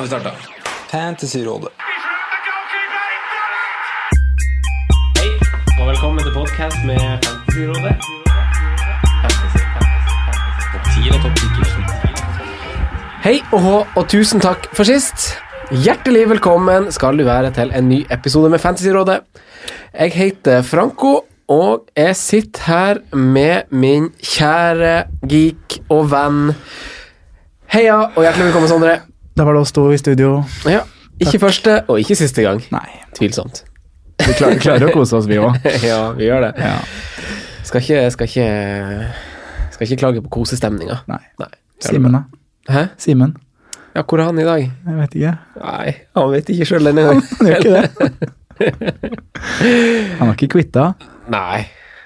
Nå har vi starta. Fantasyrådet. Hei, og velkommen til podkast med Fantasyrådet. Fantasy, fantasy, fantasy. Topp 10 og topp 10 Hei og hå, og tusen takk for sist. Hjertelig velkommen skal du være til en ny episode med Fantasyrådet. Jeg heter Franco, og jeg sitter her med min kjære geek og venn. Heia, og hjertelig velkommen, Sondre. Da var det oss to i studio. Ja, ikke første og ikke siste gang. Nei, Tvilsomt. vi klarer, klarer å kose oss, vi òg. ja, vi gjør det. Ja. Skal ikke, skal ikke Skal ikke klage på kosestemninga. Nei. Nei. Simen, da? Hæ? Simen? Ja, hvor er han i dag? Jeg vet ikke. Nei, han vet ikke sjøl denne gangen. Han gjør ikke det. Han har ikke quitta. Nei.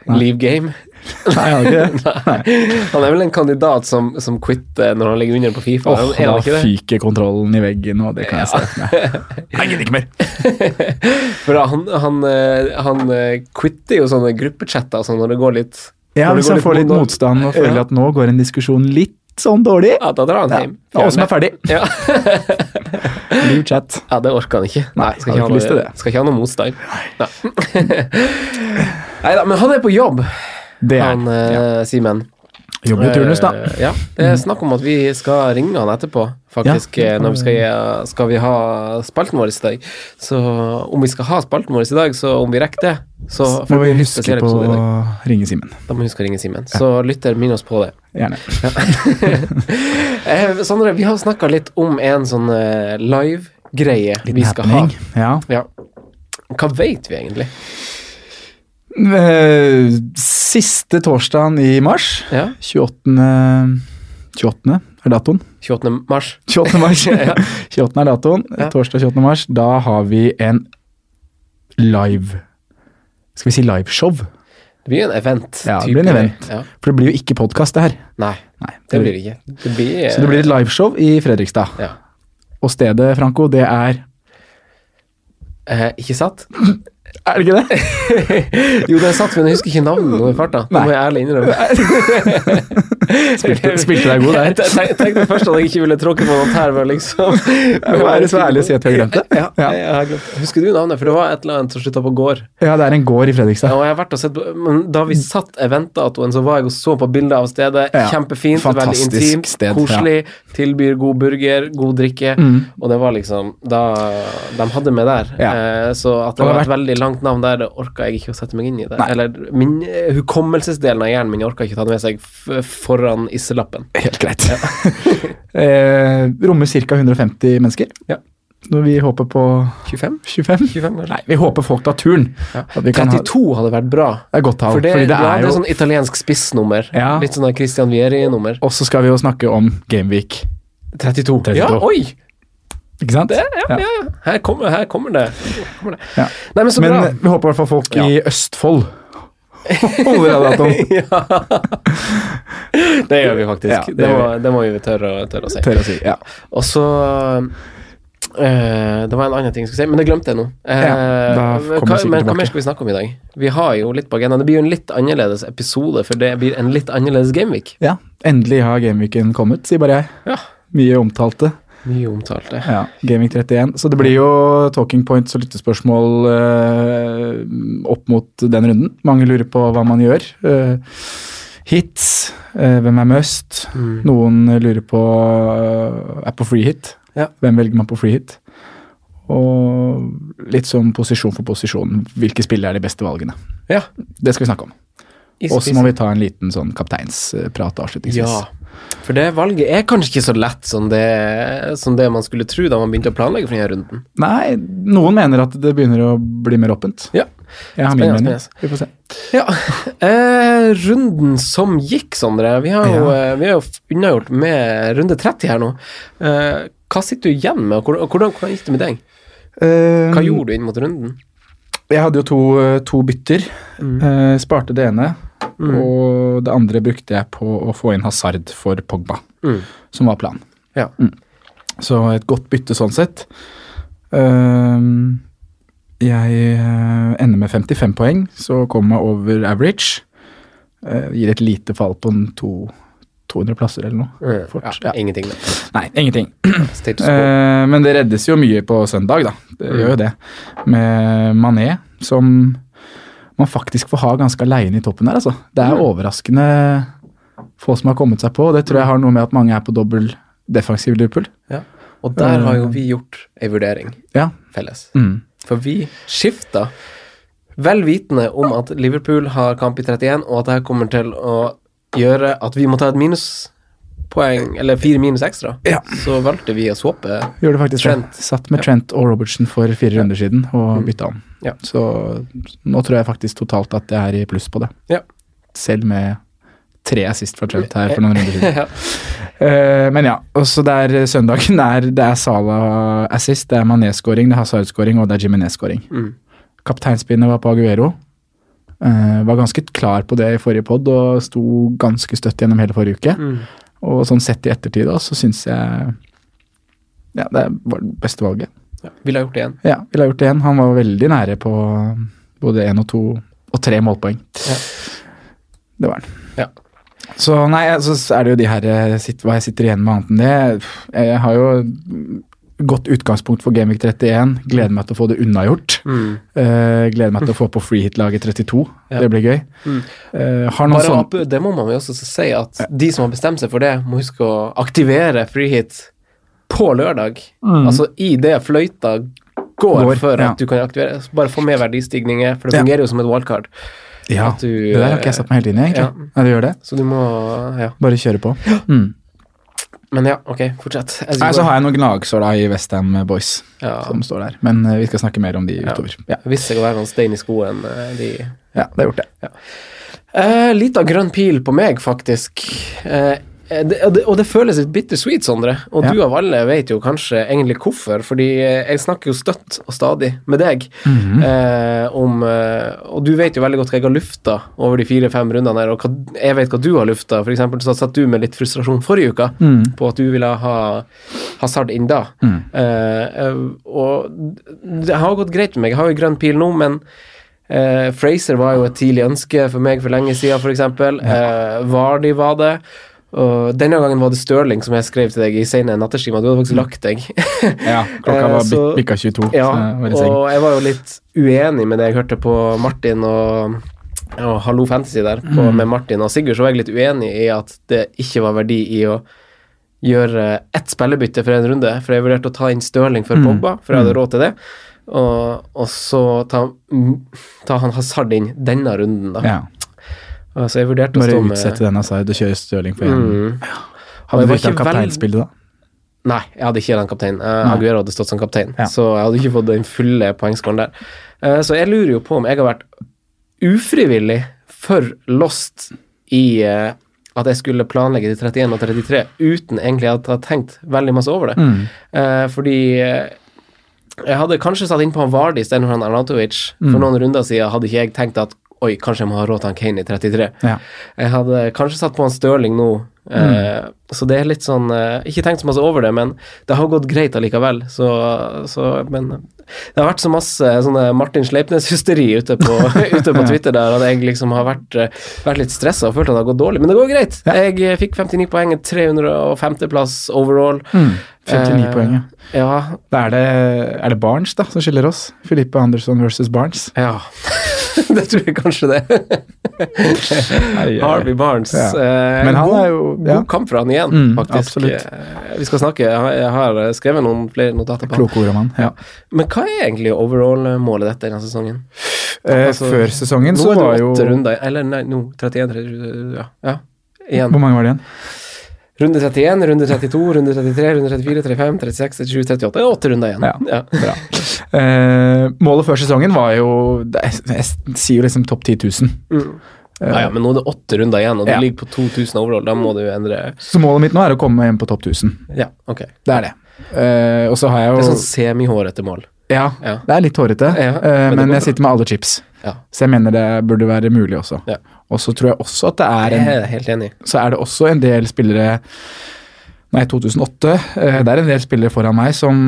Leave game. Nei, han har ikke det. Nei. Han er vel en kandidat som, som quitter når han ligger under på Fifa. Er da fyker kontrollen i veggen, og det kan jeg se. Jeg gidder ikke mer. For han, han, eh, han eh, quitter jo sånne gruppechatter sånn når det går litt Ja, Hvis han får litt mot- motstand og føler Ja. at nå går en diskusjon litt sånn dårlig Ja, da drar han Ja, hjem. Ja. Og som er ferdig. Ja. Leave chat. ja, det orker han ikke. Nei, skal ikke, ha noe, skal ikke ha noe motstand. Nei. Neida, men han er på jobb, Det er han ja. Simen. Jobber i turnus, da. Eh, Ja, det er snakk om at vi skal ringe han etterpå, faktisk. Ja. eh, Når vi skal, skal vi ha spalten vår i dag. Så om vi skal ha spalten vår i dag, så om vi rekker det, så Må får vi huske på å ringe Simen. Da må vi huske å ringe Simen. Så lytter, minn oss på det. Gjerne. Ja. Sondre, vi har snakka litt om en sånn eh, live-greie vi skal ha. happening. Ja. Ja. Hva vet vi egentlig? Eh, Siste torsdagen i mars, Ja, 28. 28. er datoen. 28. mars. 28. mars. 28. er datoen. Ja. Torsdag 28. mars. Da har vi en live Skal vi si liveshow? Det blir en event. Ja, det blir en event. Ja. For det blir jo ikke podkast, det her. Nei, Nei, det blir det ikke. Det blir, Så det blir et liveshow i Fredrikstad. Ja. Og stedet, Franco, det er Eh, ikke satt? Er det ikke det? jo, det er satt, men jeg husker ikke navnet når i farta. Det må jeg ærlig innrømme. Spilte, spilte deg god der. Jeg tenk- tenkte først at jeg ikke ville tråkke på noen tær, men liksom Jeg må være så ærlig å si at vi har glemt det. Ja, Ja. jeg har glemt. Husker du navnet? For det var et eller annet som slutta på gård. Ja, det er en gård i Ja, Fredrikstad. og jeg har vært og sett men Da vi satt eventdatoen, så var jeg og så på bilder av stedet. Ja, Kjempefint, veldig intimt, sted, koselig. Tilbyr god burger, god drikke. Mm. Og det var liksom da De hadde meg der. Ja. Eh, så at det det var et veldig langt navn der, det orka jeg ikke å sette meg inn i. det Nei. Eller min eh, hukommelsesdelen av hjernen min orka ikke ta den med seg foran isselappen. Helt greit. eh, rommer ca. 150 mennesker. Ja. Når vi håper på 25? 25? 25? Nei, vi håper folk tar turen. Ja. At vi kan ha, 32 hadde vært bra. det er godt tall. For det, fordi det ja, er det er jo sånn italiensk spissnummer. Ja. Litt sånn Christian Vieri-nummer. Og så skal vi jo snakke om Gameweek. 32. 32. Ja, oi! Ikke sant? Det, ja, ja. ja. Her, kommer, her kommer det. Her kommer det. Ja. Nei, men så Men bra. vi håper i hvert fall folk i Østfold holder av datoen. ja. Det gjør vi faktisk. Det, det må, må, det må vi tørre, tørre å si. Tørre å si. Ja. Og så eh, Det var en annen ting jeg skulle si, men det glemte jeg nå. Uh, Ja, vi hva, men hva mer skal vi snakke om i dag? Vi har jo litt på agendaen. Det blir jo en litt annerledes episode, for det blir en litt annerledes Gameweek. ja. Endelig har Gameweeken kommet, sier bare jeg. Ja. Mye omtalte. Mye omtalte. Ja, Gaming 31. Så det blir jo talking points og lyttespørsmål eh, opp mot den runden. Mange lurer på hva man gjør. Eh, hits, eh, hvem er must? Mm. Noen lurer på uh, er på free hit. Ja. Hvem velger man på free hit? Og litt som posisjon for posisjon. Hvilke spill er de beste valgene? Ja. Det skal vi snakke om. Og så må vi ta en liten sånn kapteinsprat avslutningsvis. Ja. For det valget er kanskje ikke så lett som det, som det man skulle tro da man begynte å planlegge for denne runden. Nei, noen mener at det begynner å bli mer åpent. Ja. Jeg har min mening. spennende. Vi får se. Ja, eh, runden som gikk, Sondre. Vi har jo, Ja. eh, vi har jo unnagjort med runde 30 her nå. Eh, hva sitter du igjen med, og hvordan, hvordan, hvordan gikk det med deg? Hva Eh, gjorde du inn mot runden? Jeg hadde jo to, to bytter. Eh, sparte det ene, og det andre brukte jeg på å få inn Hazard for Pogba, Mm. som var planen. Ja. Så et godt bytte sånn sett. Uh, jeg eh, ender med 55 poeng, så kommer jeg over average. Uh, gir et lite fall på en to, 200 plasser eller noe. Fort, ja, ja. Ingenting. da. Nei, ingenting. Eh, men det reddes jo mye på søndag, da. Det Mm. gjør jo det. Med Mané, som man faktisk får ha ganske aleine i toppen der, altså. Det er Mm. overraskende få som har kommet seg på. og Det tror jeg har noe med at mange er på dobbel defensiv Liverpool. ja. Og der har jo vi gjort ei vurdering Ja. felles. Mm. For vi skifta, vel vitende om at Liverpool har kamp i 31, og at det kommer til å gjøre at vi må ta et minuspoeng, eller fire minus ekstra. Ja. Så valgte vi å swappe. Gjorde faktisk Trent. det. Satt med Trent og Robertson for fire runder siden og bytta om. Ja. Så nå tror jeg faktisk totalt at jeg er i pluss på det. Ja. Selv med tre assist fra Trent her for noen runder siden. ja. Uh, men ja, også der søndagen er det er Salah assist, det er Mané-scoring, det er Hazard-scoring og det er Jimenez-scoring. Mm. Kapteinspinnet var på Aguero. Uh, var ganske klar på det i forrige pod og sto ganske støtt gjennom hele forrige uke. Mm. Og sånn sett i ettertid da, så syns jeg ja, det var det beste valget. Ja. Ville ha gjort det igjen. Ja, ville ha gjort det igjen. Han var veldig nære på både én og to og tre målpoeng. Ja. Det var han. Ja. Så nei, så er det jo de her hva jeg sitter igjen med annet enn det. Jeg har jo godt utgangspunkt for Gameweek 31. Gleder meg til å få det unnagjort. Mm. Uh, gleder meg til å få på freehit-laget 32. Ja. Det blir gøy. Mm. Eh, har noen Bare sånn det må man jo også si, at de som har bestemt seg for det, må huske å aktivere freehit på lørdag. Altså i det fløyta går, Mm. Går, for ja. at du kan aktivere. Bare få med verdistigninger, for det Ja. fungerer jo som et wildcard. Ja, du, det der har ikke jeg satt meg helt inn i, egentlig. Ja. Ja, det. Så du må Ja. Bare kjøre på. Mm. Men ja, ok, fortsett. Nei, så har jeg noen gnagsår da i Westham Boys ja. som står der. Men uh, vi skal snakke mer om de utover. Ja, hvis jeg å være noen stein i skoen, eh, de ja det har gjort det. ja. litt av grønn pil på meg, faktisk. Eh, det, og, det, og det føles litt bittersweet, Sondre. Og Ja. du av alle vet jo kanskje egentlig hvorfor, fordi eh, jeg snakker jo støtt og stadig med deg Mhm. eh, om eh, Og du vet jo veldig godt hva jeg har lufta over de fire-fem rundene her, og hva, jeg vet hva du har lufta. For eksempel så satt du med litt frustrasjon forrige uke mm. på at du ville ha hasard inn da. Mm. eh, og det har gått greit med meg. Jeg har jo grønn pil nå, men Eh, Fraser var jo et tidlig ønske for meg for lenge siden, f.eks. Eh, Vardi var det. Og denne gangen var det Stirling som jeg skrev til deg i sene natteskima. Du hadde faktisk lagt deg. Ja, klokka Eh, var så- bikka 22. ja, jeg og jeg var jo litt uenig med det jeg hørte på Martin og, og Hallo Fantasy der, på, Mm. med Martin og Sigurd, så var jeg litt uenig i at det ikke var verdi i å gjøre ett spillebytte for en runde, for jeg vurderte å ta inn Stirling for Mm. Pogba, for jeg hadde råd til det. Og, og så ta, mm, ta han Hazard inn denne runden, da. Ja. Altså, jeg vurderte å stå med Bare utsette den Hazard og kjøre Stirling for én. mm. Og Hadde du ikke kapteinspillet da? Nei, jeg hadde ikke den kapteinen. Uh, Aguero hadde stått som kaptein, Ja. så jeg hadde ikke fått den fulle poengskåren der. Uh, så jeg lurer jo på om jeg har vært ufrivillig for lost i uh, at jeg skulle planlegge de 31 og 33 uten egentlig at jeg hadde tenkt veldig masse over det. Mm. Uh, fordi jeg hadde kanskje satt inn på han Vardi istedenfor han Arnautovic. Mm. For noen runder siden hadde ikke jeg tenkt at oi, kanskje jeg må ha råd til han Kane i 33. Ja. Jeg hadde kanskje satt på han Stirling nå, eh, så det er litt sånn eh, Ikke tenkt så masse over det, men det har gått greit allikevel. Så, så Men det har vært så masse sånne Martin Sleipnes-hysteri ute, på- ute på Twitter der at jeg liksom har vært, eh, vært litt stressa og følt at det har gått dårlig. Men det går greit. Jeg eh, fikk 59 poeng, 305.-plass overall. Mm. 59 Eh, poeng, ja. Ja. Da er det, er det Barnes da, som skiller oss. Filippe Andersson versus Barnes. ja. det tror jeg kanskje det. Harvey Barnes. Ja. Eh, Men han god, er jo- ja. god kamp for han igjen, Mm, faktisk. absolutt. Eh, Vi skal snakke, jeg har, skrevet noen flere notater på han. Kloke ord. Ja. Men hva er egentlig overall-målet dette denne sesongen? Eh, Altså, Før sesongen Nå er det jo åtte runder, eller nei, nå 31, ja. ja. Igjen. Hvor mange var det igjen? Runde 31, runde 32, runde 33, runde 34, 35, 36, 37, 38. Det er åtte runder igjen. Ja. Bra. Eh, målet før sesongen var jo er- Jeg sier jo liksom topp 10 000. Mm. Ja, ja, men nå er det åtte runder igjen, og du Ja. ligger på 2000 overall. Da må du endre Så målet mitt nå er å komme hjem på topp 1000. Ja, ok. Det er det. Eh, og så har jeg Det er sånn semihårete mål. Ja, Ja. det er litt hårete, Ja, eh, men men jeg sitter med alle chips. Ja. Så jeg mener det burde være mulig også. Ja. Og så tror jeg også at det er Jeg er helt enig. så er det også en del spillere Nei, 2008. eh, Det er en del spillere foran meg som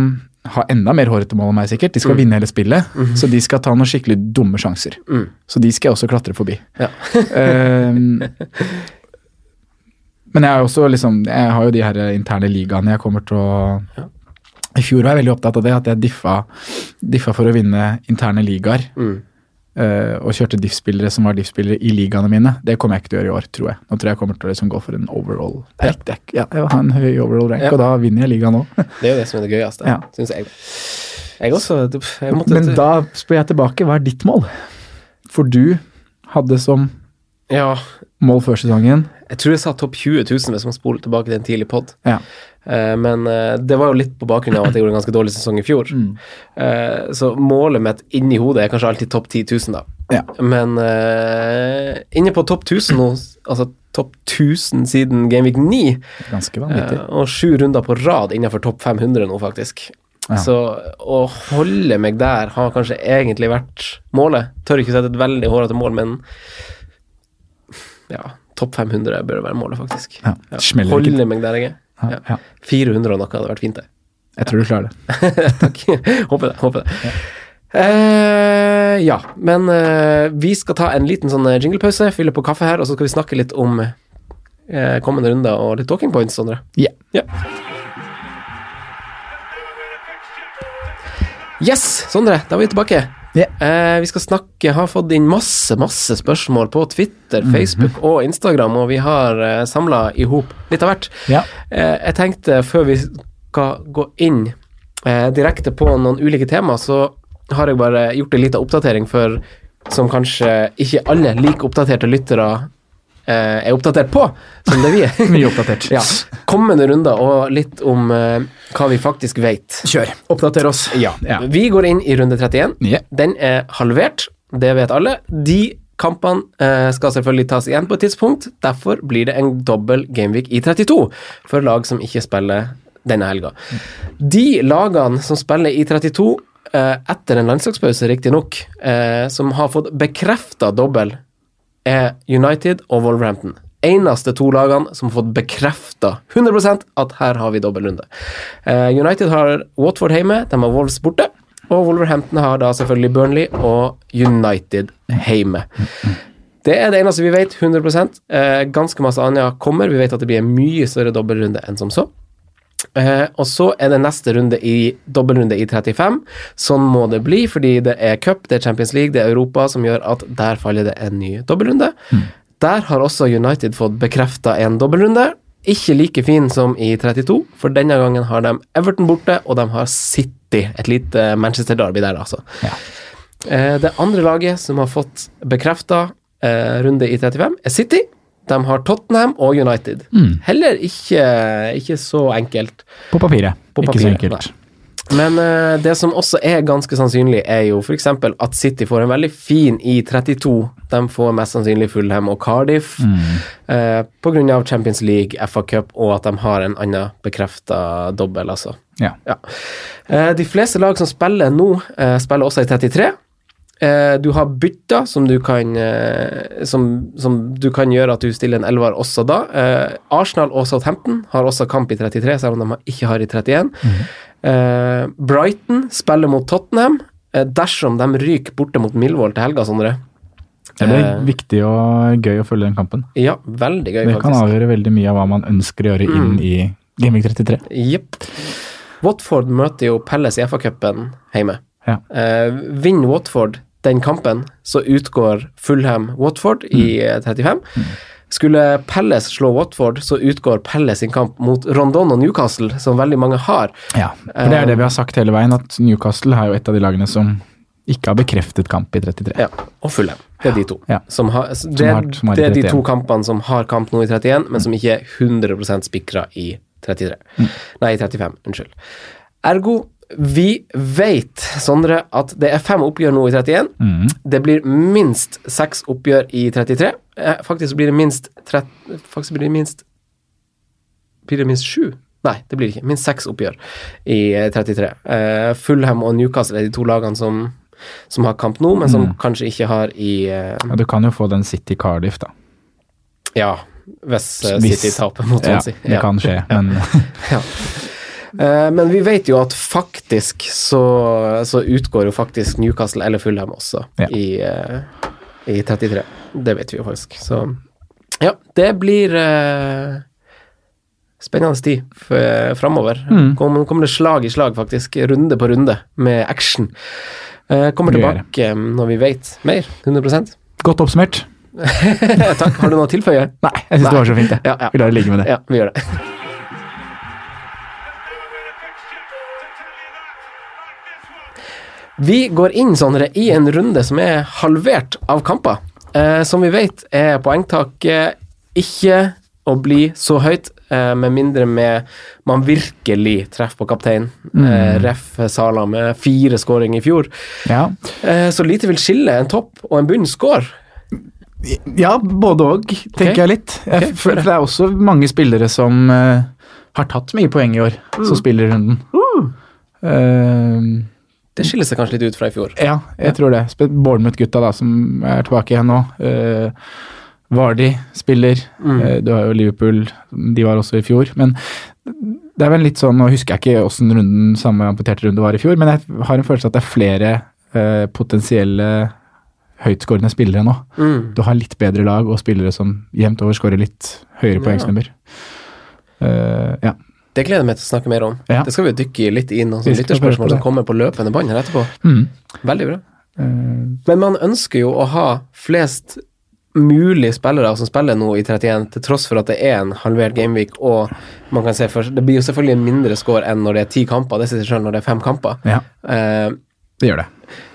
har enda mer hårete mål enn meg, sikkert. De skal vinne hele spillet, så de skal ta noen skikkelig dumme sjanser. Mm. Så de skal jeg også klatre forbi. Ja. Ehm, men jeg, også liksom, jeg har jo de her interne ligaene jeg kommer til å I fjor var jeg veldig opptatt av det, at jeg diffa, diffa for å vinne interne ligaer. Eh, og kjørte diff-spillere som var diff-spillere i ligaene mine. Det kommer jeg ikke til å gjøre i år, tror jeg. Nå tror jeg jeg kommer til å liksom gå for en overall rank. Er Ja, jeg vil ha en høy overall rank, Ja. og da vinner jeg ligaen òg. Det er jo det som er det gøyeste, Ja. syns jeg. Jeg også jeg måtte, Men da spør jeg tilbake, hva er ditt mål? For du hadde som Ja, mål før sesongen jeg tror jeg sa topp 20 000 hvis man spoler tilbake til en tidlig pod. Ja. Eh, men eh, det var jo litt på bakgrunn av at jeg gjorde en ganske dårlig sesong i fjor. Mm. Eh, så målet mitt inni hodet er kanskje alltid topp 10 000, da. Ja. Men inne på topp 1000 nå, altså topp 1000 siden Gameweek 9, Ganske vanvittig. eh, og sju runder på rad innenfor topp 500 nå, faktisk. Ja. Så å holde meg der har kanskje egentlig vært målet. Tør ikke sette et veldig hårete mål, men ja, topp 500 bør være målet, faktisk. Ja, Holde meg der jeg er. Ja, Ja. ja. 400 og noe hadde vært fint, det. Jeg tror du klarer det. Takk. håper det. Håper det. Eh, ja, men eh, vi skal ta en liten sånn eh, jinglepause, fylle på kaffe her, og så skal vi snakke litt om eh, kommende runder og litt talking points, Sondre. Yeah. yeah. Yes, Sondre, da er vi tilbake. Ja. Eh, vi skal snakke, har fått inn masse, masse spørsmål på Twitter, Facebook og Instagram, og vi har eh, samla i hop litt av hvert. Yeah. Eh, jeg tenkte før vi skal gå inn eh, direkte på noen ulike tema, så har jeg bare gjort en liten oppdatering for som kanskje ikke alle like oppdaterte lyttere er oppdatert på, som det vi er. Mye oppdatert. ja. Kommende runder og litt om eh, hva vi faktisk vet. Kjør. Oppdater oss. Ja. Ja. Vi går inn i runde 31. Yeah. Den er halvert, det vet alle. De kampene eh, skal selvfølgelig tas igjen på et tidspunkt, derfor blir det en dobbel gameweek i 32 for lag som ikke spiller denne helga. De lagene som spiller i 32 eh, etter en landslagspause, riktignok, eh, som har fått bekrefta dobbel, er United og Wolverhampton. Eneste to lagene som har fått bekrefta 100% at her har vi dobbeltrunde. Eh, United har Watford hjemme, de har Wolves borte. Og Wolverhampton har da selvfølgelig Burnley og United hjemme. Det er det eneste vi vet, 100 eh, Ganske masse annet kommer. Vi vet at det blir en mye større dobbeltrunde enn som så. Eh, og så er det neste runde i dobbeltrunde i 35. Sånn må det bli, fordi det er cup, det er Champions League, det er Europa, som gjør at der faller det en ny dobbeltrunde. Der har også United fått bekrefta en dobbeltrunde. Ikke like fin som i 32, for denne gangen har de Everton borte, og de har City, et lite Manchester Derby der, altså. Eh, det andre laget som har fått bekrefta eh, runde i 35, er City. De har Tottenham og United. Heller ikke, ikke så enkelt. På papiret. På Ikke så enkelt. enkelt. Men uh, det som også er ganske sannsynlig, er jo f.eks. at City får en veldig fin i 32. De får mest sannsynlig Fulham og Cardiff eh, pga. Champions League, FA Cup og at de har en annen bekrefta dobbel, altså. Ja. Ja. Uh, de fleste lag som spiller nå, uh, spiller også i 33. Eh, du har bytter som du kan eh, som, som du kan gjøre at du stiller en elver også da. Eh, Arsenal og Southampton har også kamp i 33, selv om de ikke har i 31. Eh, Brighton spiller mot Tottenham dersom de ryker borte mot Milvold til helga, Sondre. Det blir Eh, viktig og gøy å følge den kampen. Ja, veldig gøy, Det kan faktisk. avgjøre veldig mye av hva man ønsker å gjøre inn i Gaming 33. Jepp. Watford møter jo Pelles i FA-cupen hjemme. Ja. Eh, vinner Watford den kampen, så utgår Fulham Watford i eh, 35. Skulle Pelles slå Watford, så utgår Pelles sin kamp mot Rondon og Newcastle, som veldig mange har. Ja, for det er det vi har sagt hele veien, at Newcastle er jo et av de lagene som ikke har bekreftet kamp i 33. Ja, og Fulham. Det er de to. Ja. Som har, det, det, har- som har det er de to kampene som har kamp nå i 31, men som ikke er 100% spikra i 33. Mm. Nei, i 35. Unnskyld. Ergo, vi vet, Sondre, at det er fem oppgjør nå i 31. Mm. Det blir minst seks oppgjør i 33. Eh, Faktisk blir det minst tret- Faktisk blir det minst Blir det minst sju? Nei, det blir det ikke. Minst seks oppgjør i eh, 33. Eh, Fulham og Newcastle er de to lagene som, som har kamp nå, men som kanskje ikke har i eh, Ja, du kan jo få den City Cardiff, da. Ja, hvis eh, Hvis- City taper mot Ja, det det kan skje, men Ja. Eh, men vi vet jo at faktisk så, så utgår jo faktisk Newcastle eller Fulham også Ja. i, eh, i 33. Det vet vi jo faktisk. Så ja, det blir eh, spennende tid framover. Mm. Kommer, kommer det slag i slag, faktisk. Runde på runde med action. Eh, kommer tilbake når vi vet mer. 100% godt oppsummert. Takk. Har du noe å tilføye? Nei, jeg syns det var så fint, jeg. Ja, ja. Vi lar det ligge med det. Ja, vi gjør det. Vi går inn, Sondre, i en runde som er halvert av kamper. Eh, som vi vet er poengtaket ikke å bli så høyt, eh, med mindre med man virkelig treffer på kaptein. Eh, ref Sala med fire scoring i fjor. Ja. Eh, så lite vil skille en topp og en bunn score. Ja, både òg, tenker okay. jeg litt. Jeg, okay, for det er også mange spillere som eh, har tatt mye poeng i år, som spiller i runden. Eh, Det skiller seg kanskje litt ut fra i fjor. ja, jeg tror det. Bournemouth-gutta da, som er tilbake igjen nå. Uh, Vardi spiller. Eh, du har jo Liverpool, de var også i fjor. Men det er vel litt sånn, nå husker jeg ikke åssen runden samme amputerte runde var i fjor, men jeg har en følelse at det er flere uh, potensielle høytskårende spillere nå. Mm. Du har litt bedre lag og spillere som jevnt over skårer litt høyere Ja. poengsnummer. Eh, ja. Det gleder jeg meg til å snakke mer om. Ja. Det skal vi dykke litt i noen lytterspørsmål som kommer på løpende bånd her etterpå. Mm. Veldig bra. Eh, Men man ønsker jo å ha flest mulig spillere som spiller nå i 31, til tross for at det er en halvert gameweek, og man kan se for, det blir jo selvfølgelig en mindre score enn når det er ti kamper. Det sier seg selv når det er fem kamper. ja, Uh, det gjør det.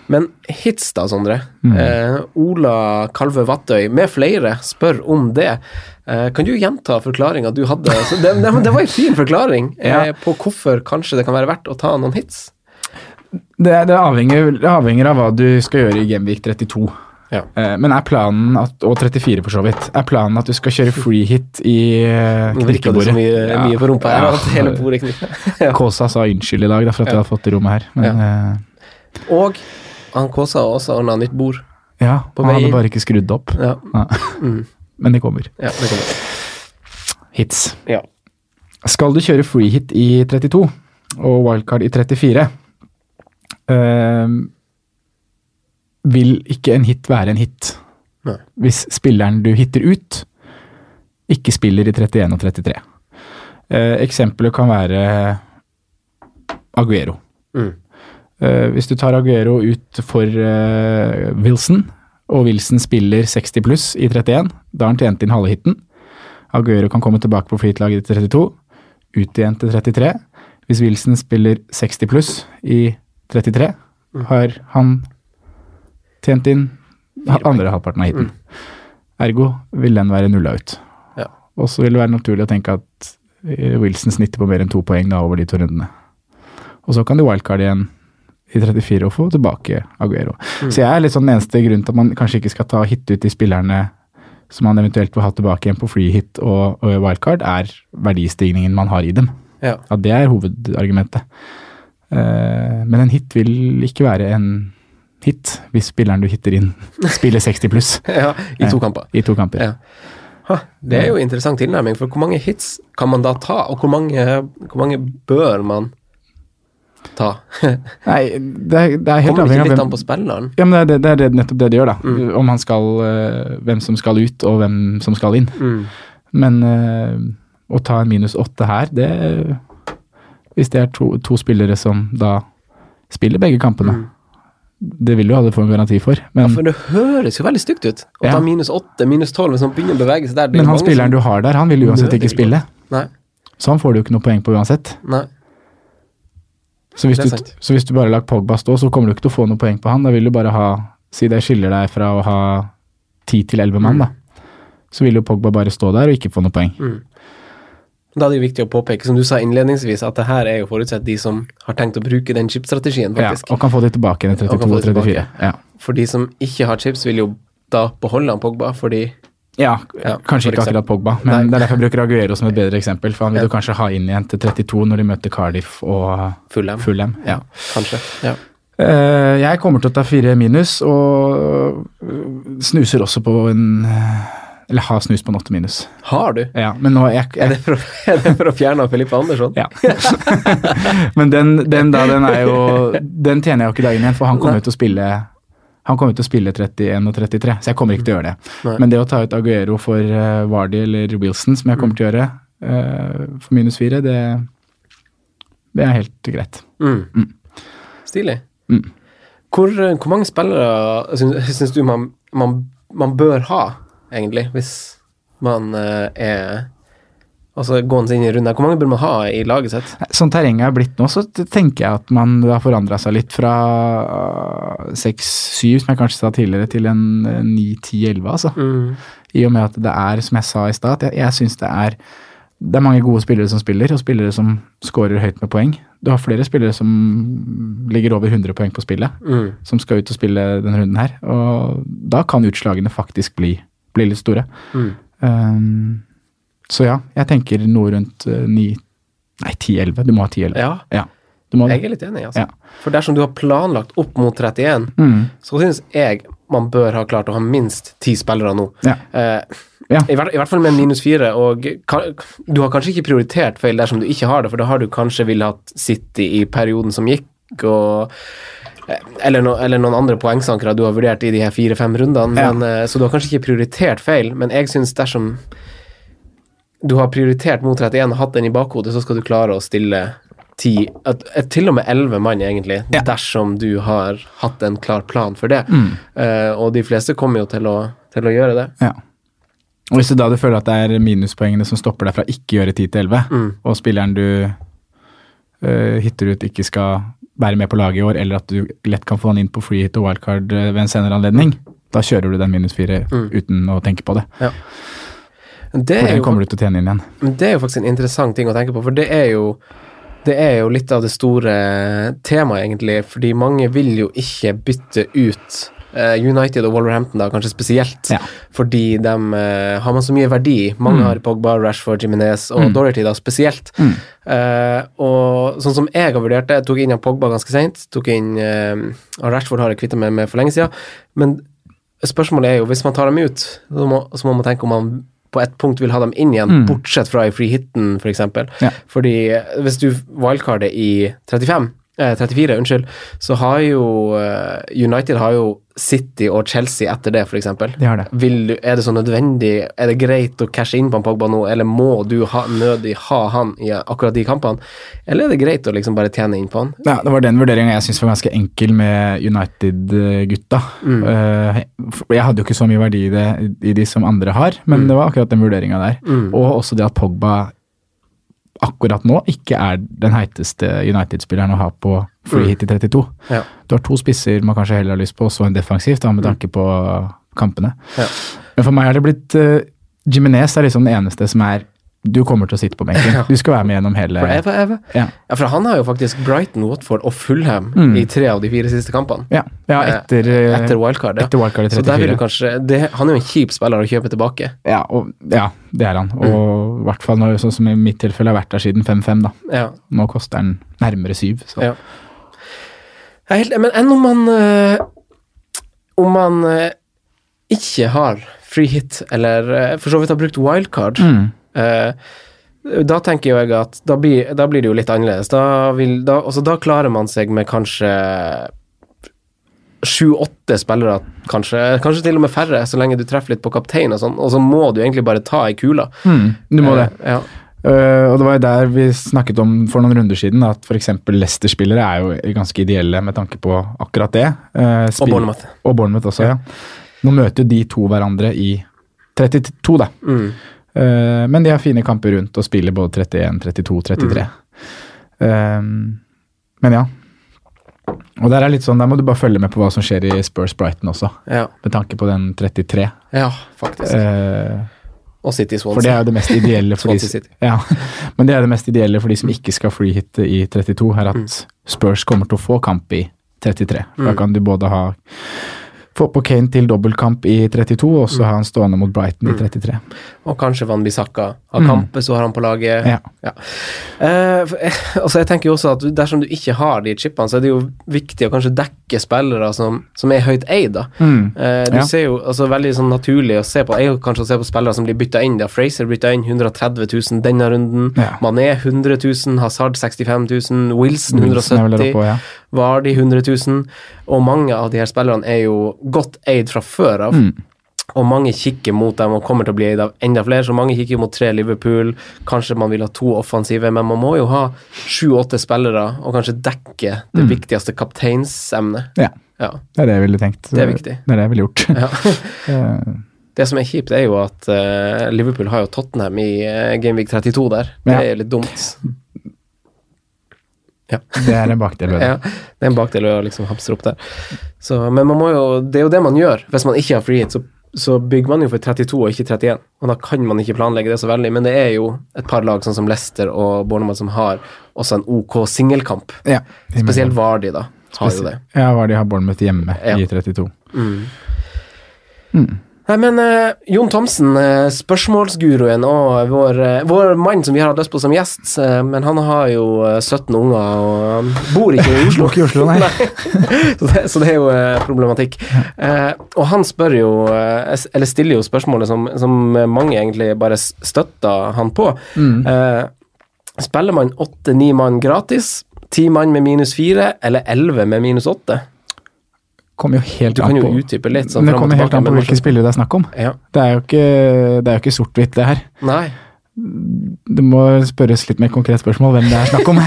men hits da, Sondre. Mm. Uh, Ola Kalve Vattøy med flere spør om det. Eh, kan du gjenta forklaringa du hadde? Så det, det, det var en fin forklaring eh, Ja. på hvorfor kanskje det kan være verdt å ta noen hits. Det, det, avhenger, avhenger av hva du skal gjøre i Genvik 32. Ja. Eh, men er planen at, og 34 for så vidt, er planen at du skal kjøre free hit i knirkebordet? Nå virka det så mye, mye på rumpa her Ja. at hele bordet kniper. Kåsa sa unnskyld i dag da, for at du har fått det rommet her. Men Og han Kåsa har også ordna nytt bord. ja På han hadde bare ikke skrudd opp. Ja. Mm. Men det kommer. ja det kommer. Hits. Ja. Skal du kjøre free hit i 32 og wildcard i 34, eh, vil ikke en hit være en hit Nei. hvis spilleren du hitter ut, ikke spiller i 31 og 33. Eh, eksempler kan være Aguero. Mm. Eh, hvis du tar Aguero ut for eh, Wilson, og Wilson spiller 60 pluss i 31, da har han tjent inn halve hiten. Aguero kan komme tilbake på flytlaget til 32, ut igjen til 33. Hvis Wilson spiller 60 pluss i 33, har han tjent inn andre halvparten av hiten. Ergo vil den være nulla ut. Ja. Og så vil det være naturlig å tenke at eh, Wilson snitter på mer enn to poeng da over de to rundene. Og så kan de wildcard igjen i 34 og få tilbake Aguero. Så jeg er litt sånn den eneste grunnen til at man kanskje ikke skal ta hit ut de spillerne som man eventuelt vil ha tilbake igjen på free hit og, og wildcard, er verdistigningen man har i dem. Ja. Ja, det er hovedargumentet. Uh, men en hit vil ikke være en hit hvis spilleren du hitter inn, spiller 60 pluss ja, I to kamper. i to kamper. Ja. Ha, det er jo interessant tilnærming, for hvor mange hits kan man da ta, og hvor mange, hvor mange bør man ta? Nei, det er, det er helt Kommer ikke litt an på spilleren? Ja, men det, er det, det er nettopp det det gjør, da. Om han skal eh, Hvem som skal ut, og hvem som skal inn. Mm. Men eh, å ta en minus åtte her, det Hvis det er to, to spillere som da spiller begge kampene, Det vil du alle få en garanti for. Men, For det høres jo veldig stygt ut. Å Ja. ta minus åtte, minus tolv, hvis han begynner å bevege seg der. er men han spilleren som- du har der, han vil uansett ikke spille. Nei, Så han får du jo ikke noe poeng på uansett. nei. Så hvis, du, så hvis du bare lar Pogba stå, så kommer du ikke til å få noe poeng på han. Da vil du bare ha Si det skiller deg fra å ha ti til elleve mann, da. Så vil jo Pogba bare stå der og ikke få noe poeng. Da er det jo viktig å påpeke, som du sa innledningsvis, at det her er jo forutsett de som har tenkt å bruke den chipstrategien, Ja, og kan få de tilbake igjen i Og kan 32-34. Ja. For de som ikke har chips, vil jo da beholde han Pogba, fordi Ja, Ja, kanskje ikke akkurat Pogba, Pogba, Nei. men det er derfor jeg bruker Aguero som et bedre eksempel. For han vil Ja. du kanskje ha inn igjen til 32 når de møter Cardiff og Fulham. Fulham. Ja. Kanskje. Ja. Eh, jeg kommer til å ta fire minus, og snuser også på en Eller har snust på en åtte minus. Har du? Ja, men nå jeg, Er jeg, det for, er det for å fjerne Filippe Andersson? ja. Men den, den da, den er jo Den tjener jeg jo ikke da inn igjen, for han kommer jo til å spille han kommer til å spille 31 og 33, så jeg kommer ikke til å gjøre det. Nei. Men det å ta ut Aguero for uh, Vardy eller Wilson, som jeg kommer til å gjøre, uh, for minus fire, det, det er helt greit. Mm. Stilig. Mm. Hvor, eh, hvor mange spillere syns du man, man, man bør ha, egentlig, hvis man uh, er Altså gående inn i runden. Hvor mange bør man ha i laget sitt? Sånn terrenget er blitt nå, så tenker jeg at man har forandra seg litt fra seks-syv, som jeg kanskje sa tidligere, til en ni-ti-elleve, altså. Mm. I og med at det er, som jeg sa i stad, jeg, jeg syns det er det er mange gode spillere som spiller, og spillere som scorer høyt med poeng. Du har flere spillere som ligger over 100 poeng på spillet, Mm. som skal ut og spille denne runden her. Og da kan utslagene faktisk bli, bli litt store. Mm. Um, så ja, jeg tenker noe rundt ni Nei, 10-11. Du må ha 10-11. Ja, Ja, jeg er litt enig, altså. Ja. For dersom du har planlagt opp mot 31, Mm, så syns jeg man bør ha klart å ha minst ti spillere nå. ja. Eh, Ja. I, hvert, I hvert fall med minus fire, og kan, du har kanskje ikke prioritert feil dersom du ikke har det, for da har du kanskje ville hatt City i perioden som gikk, og eh, eller, no, eller noen andre poengsankere du har vurdert i de her fire-fem rundene, Ja. men, eh, så du har kanskje ikke prioritert feil, men jeg syns dersom du har prioritert mot 31 og hatt den i bakhodet, så skal du klare å stille 10, at, at til og med elleve mann, egentlig, Ja. dersom du har hatt en klar plan for det. Mm. Uh, og de fleste kommer jo til å, til å gjøre det. Ja. Og Hvis du da du føler at det er minuspoengene som stopper deg fra ikke gjøre 10 til 11, Mm. og spilleren du uh, hitter ut ikke skal være med på laget i år, eller at du lett kan få han inn på free hit og wildcard eh, ved en senere anledning, da kjører du den minus 4 Mm. uten å tenke på det. Det For er, den kommer du til å tjene inn igjen. men det er jo faktisk en interessant ting å tenke på, for det er jo det er jo litt av det store temaet, egentlig, fordi mange vil jo ikke bytte ut eh, United og Wolverhampton, da, kanskje spesielt, Ja. fordi de uh, har man så mye verdi. Mange Mm. har Pogba, Rashford, Jimenez og Mm. Dorothy da, spesielt. Mm. Uh, og sånn som jeg har vurdert det, jeg tok inn av Pogba ganske seint. Og Rashford har jeg kvitta meg med for lenge siden. Men spørsmålet er jo, hvis man tar dem ut, så må, så må man tenke om man på et punkt vil ha dem inn igjen, Mm. bortsett fra i free hiten, f.eks. Ja. Fordi eh, hvis du wildcarder i 35 eh, 34, unnskyld, så har jo eh, United har jo City og Chelsea etter det, f.eks. Det. Du, er det så nødvendig, er det greit å cashe inn på en Pogba nå, eller må du ha, nødig ha han i akkurat de kampene? Eller er det greit å liksom bare tjene inn på han? Ja, Det var den vurderinga jeg syns var ganske enkel med United-gutta. Mm. Eh, jeg hadde jo ikke så mye verdi i det i de som andre har, men Mm. det var akkurat den vurderinga der. Mm. Og også det at Pogba akkurat nå ikke er den heiteste United-spilleren å ha på free Mm. hit i 32. Ja. Du har to spisser man kanskje heller har lyst på, og så en defensivt, med tanke på kampene. Ja. Men for meg har det blitt uh, Jimenez er liksom den eneste som er Du kommer til å sitte på benken. Ja. Du skal være med gjennom hele Forever, ever. Ja. Ja, for han har jo faktisk Brighton, Watford og Fulham Mm. i tre av de fire siste kampene. Ja, ja etter, eh, Etter wildcard, ja. etter wildcard i 34. Så der vil du kanskje det, Han er jo en kjip spiller å kjøpe tilbake. Ja, og, ja, det er han. Og i hvert fall når, sånn som i mitt tilfelle har vært der siden 5-5, da. Ja. Nå koster han nærmere 7. Så. Helt, men enn om man øh, Om man øh, ikke har free hit, eller øh, for så vidt har brukt wildcard, Mm. Eh, da tenker jo jeg at da blir, da blir det jo litt annerledes. Da, vil, da, altså da klarer man seg med kanskje sju-åtte spillere, kanskje, kanskje til og med færre, så lenge du treffer litt på kaptein og sånn, og så må du egentlig bare ta ei kule. Mm, du må det. Eh, Ja. Uh, og det var jo der vi snakket om for noen runder siden at f.eks. Leicester-spillere er jo ganske ideelle med tanke på akkurat det. Uh, Og Bournemouth. Og Bournemouth også, ja. Nå møter jo de to hverandre i 32, da. Mm. Eh, men de har fine kamper rundt og spiller både 31, 32, 33. Eh, men ja. Og der er litt sånn, der må du bare følge med på hva som skjer i Spurs Brighton også, Ja. med tanke på den 33. ja, faktisk. Eh, Og City Swansea. for det er jo det mest ideelle for de, ja, Men det er det mest ideelle for de som ikke skal freehitte i 32, er at Spurs kommer til å få kamp i 33. For Da kan du både ha få på Kane til dobbeltkamp i 32, og så ha han stående mot Brighton i 33. Og kanskje Van Bissaka har kamp, så har han på laget. Ja. Eh, for- eh, altså jeg tenker jo også at dersom du ikke har de chipene, så er det jo viktig å kanskje dekke spillere som, som er høyt eid. da. Mm. Eh, du Ja. ser jo altså veldig sånn naturlig å se på er jo kanskje å se på spillere som blir bytta inn. da. Fraser bytta inn 130 000 denne runden. Ja. Mané 100 000, Hazard 65 000, Wilson Wilson er vel der 170 oppe også, ja. Vardy 100 000. Og mange av de her spillerne er jo godt eid fra før av. Mm. Og mange kikker mot dem og kommer til å bli eid av enda flere. Så mange kikker mot tre Liverpool. Kanskje man vil ha to offensive, men man må jo ha sju-åtte spillere og kanskje dekke det viktigste kapteinsemnet. ja. Ja. Det er det jeg ville tenkt. Det er viktig. Det er det jeg ville gjort. ja. Eh, Det som er kjipt, er jo at eh, Liverpool har jo Tottenham i uh, Gameweek 32 der. Det Ja. er litt dumt. det er en bakdel ved det. Ja, det er en bakdel å liksom hamstre opp der. Så, men man må jo, det er jo det man gjør. Hvis man ikke har free hit, så, så bygger man jo for 32 og ikke 31. Og da kan man ikke planlegge det så veldig, men det er jo et par lag sånn som Leicester og Bournemouth som har også en OK singelkamp. Ja. Spesielt Vardi, da. Har jo det. Ja, de har Bournemouth hjemme Ja. i 32. Nei, men uh, Jon Thomsen, uh, spørsmålsguruen og vår, uh, vår mann som vi har hatt lyst på som gjest, men han har jo eh, 17 unger og bor ikke i Oslo. Ikke i Oslo, nei. så, det, så det er jo problematikk. Og han spør jo, eller stiller jo spørsmålet som, som mange egentlig bare støtter han på. Eh, spiller man åtte-ni mann gratis, ti mann med minus fire, eller elleve med minus åtte? Kommer jo helt Du an kan jo på utdype litt. Sånn, det kommer helt an på hvilke spillere det er snakk om. Ja. Det er jo ikke, det er jo ikke sort-hvitt, det her. Nei. Det må spørres litt mer konkret spørsmål hvem det er snakk om.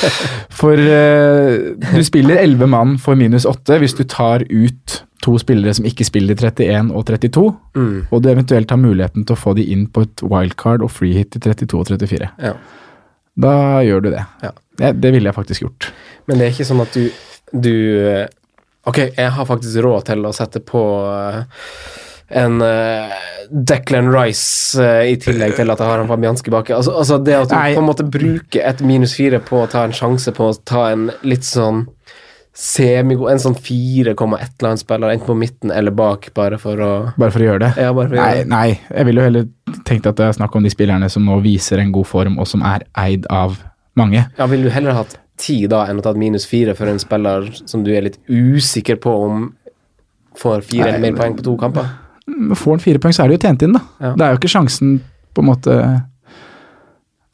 For uh, du spiller 11 mann for minus 8 hvis du tar ut to spillere som ikke spiller 31 og 32, Mm. og du eventuelt har muligheten til å få de inn på et wildcard og free hit i 32 og 34. Ja. Da gjør du det. Ja. Det, det ville jeg faktisk gjort. Men det er ikke sånn at du, du eh, Ok, jeg har faktisk råd til å sette på eh, en eh, Declan Rice eh, i tillegg til at jeg har en Fabianski baki. Altså, altså det at du Nei. på en måte bruker et minus fire på å ta en sjanse på å ta en litt sånn semigod En sånn 4, et eller annet spiller, enten på midten eller bak, bare for å Bare for å gjøre det. Ja, bare for å Nei, gjøre det. nei, jeg ville jo heller tenkt at det er snakk om de spillerne som nå viser en god form, og som er eid av mange. Ja, Ville du heller hatt ti da enn å ta minus fire for en spiller som du er litt usikker på om får fire eller mer poeng på to kamper? Får han fire poeng, så er det jo tjent inn, da. Ja. Det er jo ikke sjansen på en måte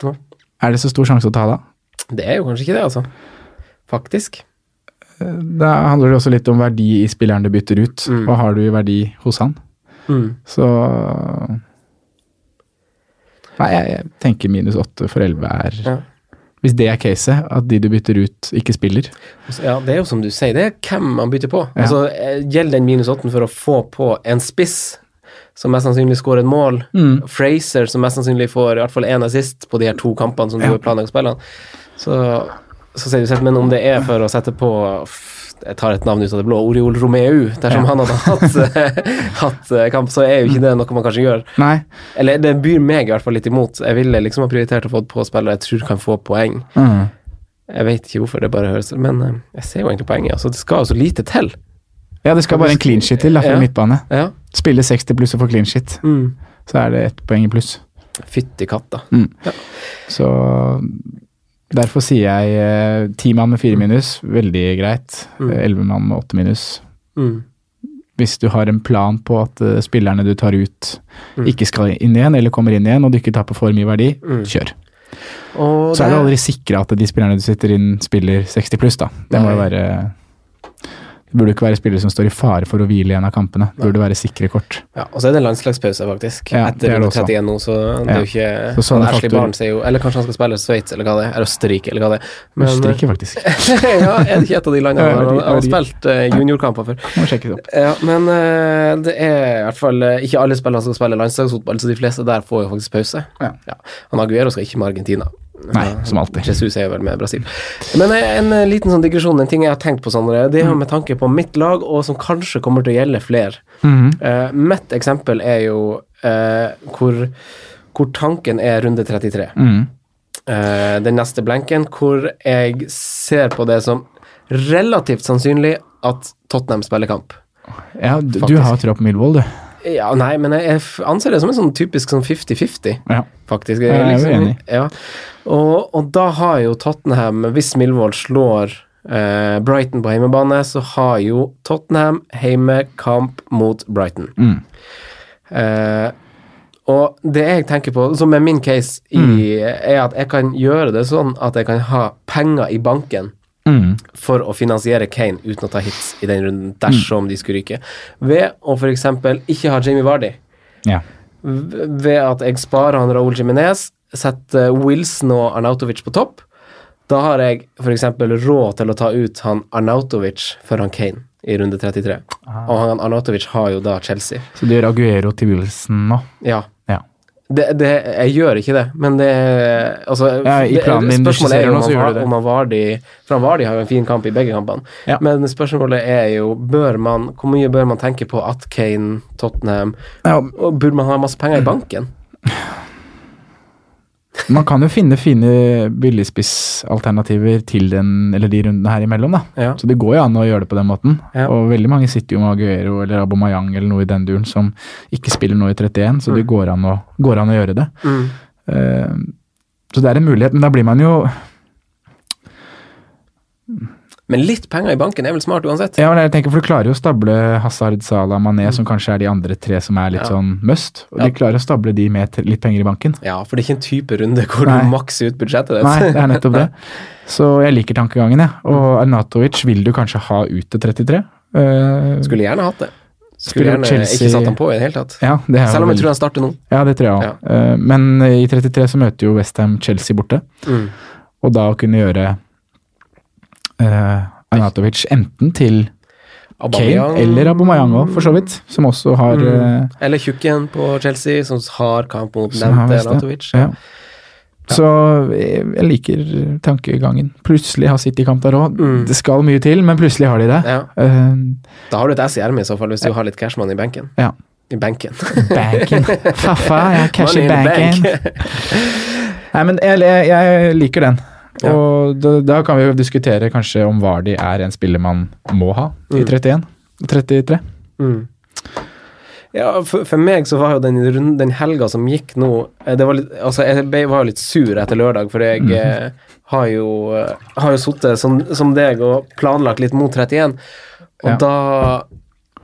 Ja. Er det så stor sjanse å ta da? Det er jo kanskje ikke det, altså. Faktisk. Da handler det også litt om verdi i spilleren du bytter ut. Mm. Hva har du i verdi hos han? Så Nei, jeg, jeg tenker minus åtte for elleve er Ja. Hvis det er caset, at de du bytter ut, ikke spiller. Ja, det er jo som du sier, det er hvem man bytter på. Ja. Altså, eh, Gjelder den minus åtten for å få på en spiss som mest sannsynlig skårer et mål, Mm. Fraser som mest sannsynlig får i hvert fall én assist på de her to kampene som du Ja. har planlagt å spille, så, så sier du sett, men om det er for å sette på jeg tar et navn ut av det blå, Oriol Romeu, dersom Ja. han hadde hatt, eh, hatt eh, kamp, så er jo ikke det noe man kanskje gjør. Nei. Eller det byr meg i hvert fall litt imot. Jeg ville liksom ha prioritert å få på spillere jeg tror kan få poeng. Mm. Jeg vet ikke hvorfor det bare høres Men eh, jeg ser jo egentlig poenget. Altså, det skal jo så lite til. Ja, det skal bare en clean shit til da, for Ja. midtbane. Ja. Spille 60 pluss og få clean shit, Mm. så er det ett poeng i pluss. Fytti katta. Så derfor sier jeg eh, ti mann med fire minus, veldig greit. Mm. Elleve mann med åtte minus. Mm. Hvis du har en plan på at eh, spillerne du tar ut, Mm. ikke skal inn igjen, eller kommer inn igjen, og du ikke taper for mye verdi, Mm. kjør. Og Så er du aldri sikra at de spillerne du sitter inn, spiller 60 pluss, da. Det må jo være Det burde ikke være spillere som står i fare for å hvile i en av kampene. Det burde være sikre kort. Ja, og så er det landslagspause, faktisk. Ja, det Etter er det runde 31 nå, så det er jo ikke Så sånne Ashley Barnes er jo Eller kanskje han skal spille Sveits, eller hva det er. Eller Østerrike, eller hva det er. Men- Østerrike, faktisk. ja, er det ikke et av de landene? Han har- han har spilt eh, juniorkamper før. Må sjekke det opp. Ja, men uh, det er i hvert fall eh, ikke alle spillere som skal spille landslagsfotball, så de fleste der får jo faktisk pause. Ja. Han Aguero skal ikke med Argentina. Nei, som alltid. Jesus er jo vel med Brasil. Men en eh, liten sånn digresjon, en ting jeg har tenkt på, Sondre, det er jo med tanke på mitt lag, og som kanskje kommer til å gjelde flere. Mhm. uh, mitt eksempel er jo uh, hvor, hvor tanken er runde 33. Mm. Uh, den neste blenken, hvor jeg ser på det som relativt sannsynlig at Tottenham spiller kamp. Ja, du, du har trua på Milvold, du. Ja, nei, men jeg, jeg anser det som en sånn typisk sånn 50-50, Ja. faktisk. Jeg jo er enig. Ja. Og, og da har jo Tottenham, hvis Milvold slår eh, Brighton på hjemmebane, så har jo Tottenham heimekamp mot Brighton. Mm. Eh, og det jeg tenker på, som er min case, i, Mm. er at jeg kan gjøre det sånn at jeg kan ha penger i banken Mm. for å finansiere Kane uten å ta hits i den runden, dersom de skulle ryke. Ved å f.eks. ikke ha Jamie Vardy. Ja. Ved at jeg sparer han Raúl Jiminez, setter Wilson og Arnautovic på topp. Da har jeg f.eks. råd til å ta ut han Arnautovic for han Kane i runde 33. Og han Arnautovic har jo da Chelsea. Så du gjør Aguero til Wilson nå? Ja. Det, det, jeg gjør ikke det, men det altså, Ja, det- Spørsmålet er jo om han, om han Vardy For han Vardi har jo en fin kamp i begge kampene. Ja. Men spørsmålet er jo bør man, hvor mye bør man tenke på at Kane, Tottenham Ja, og Burde man ha masse penger i banken? Man kan jo finne fine billigspissalternativer til den, eller de rundene her imellom, da. Ja. Så det går jo an å gjøre det på den måten. Ja. Og veldig mange sitter jo med Aguero eller Abomayang eller noe i den duren som ikke spiller nå i 31, så det går an å, går an å gjøre det. Mm. Uh, så det er en mulighet, men da blir man jo Men litt penger i banken er vel smart uansett? Ja, men jeg tenker, for du klarer jo å stable Hazard, Salah, Mané, som kanskje er de andre tre som er litt Ja. sånn must. Og Ja. de klarer å stable de med litt penger i banken. Ja, for det er ikke en type runde hvor Nei. du makser ut budsjettet ditt. Nei, det er nettopp det. Så jeg liker tankegangen, jeg. Og Arnatovic vil du kanskje ha ut til 33. Uh, Skulle gjerne hatt det. Skulle gjerne Chelsea- ikke satt han på i det hele tatt. ja, det Selv om jeg veldig- tror han starter nå. Ja, det tror jeg òg. Men i 33 så møter jo Westham Chelsea borte. Mm. Og da å kunne gjøre uh, Arnatovic enten til Kane eller Abomayang òg, for så vidt. Som også har Mm. uh, Eller Tjukken på Chelsea, som har kamp mot nevnte det. Arnautovic. Ja. Så jeg, jeg liker tankegangen. Plutselig har City kamp der òg. Mm. Det skal mye til, men plutselig har de det. Ja. Eh, Da har du et ess i ermet i så fall, hvis du har litt cashman i benken. ja. I benken. Banken. Faffa, jeg har cash i banken. bank. Nei, men jeg, jeg, jeg liker den. Ja. Og da, da kan vi jo diskutere kanskje om Vardi er en spiller man må ha i Mm. 31 og 33. Mm. Ja, for, for meg så var jo den, runden- den helga som gikk nå eh, det var litt, altså Jeg var jo litt sur etter lørdag, for jeg mm. eh, har jo, eh, har jo sittet som, som deg og planlagt litt mot 31, og Ja. da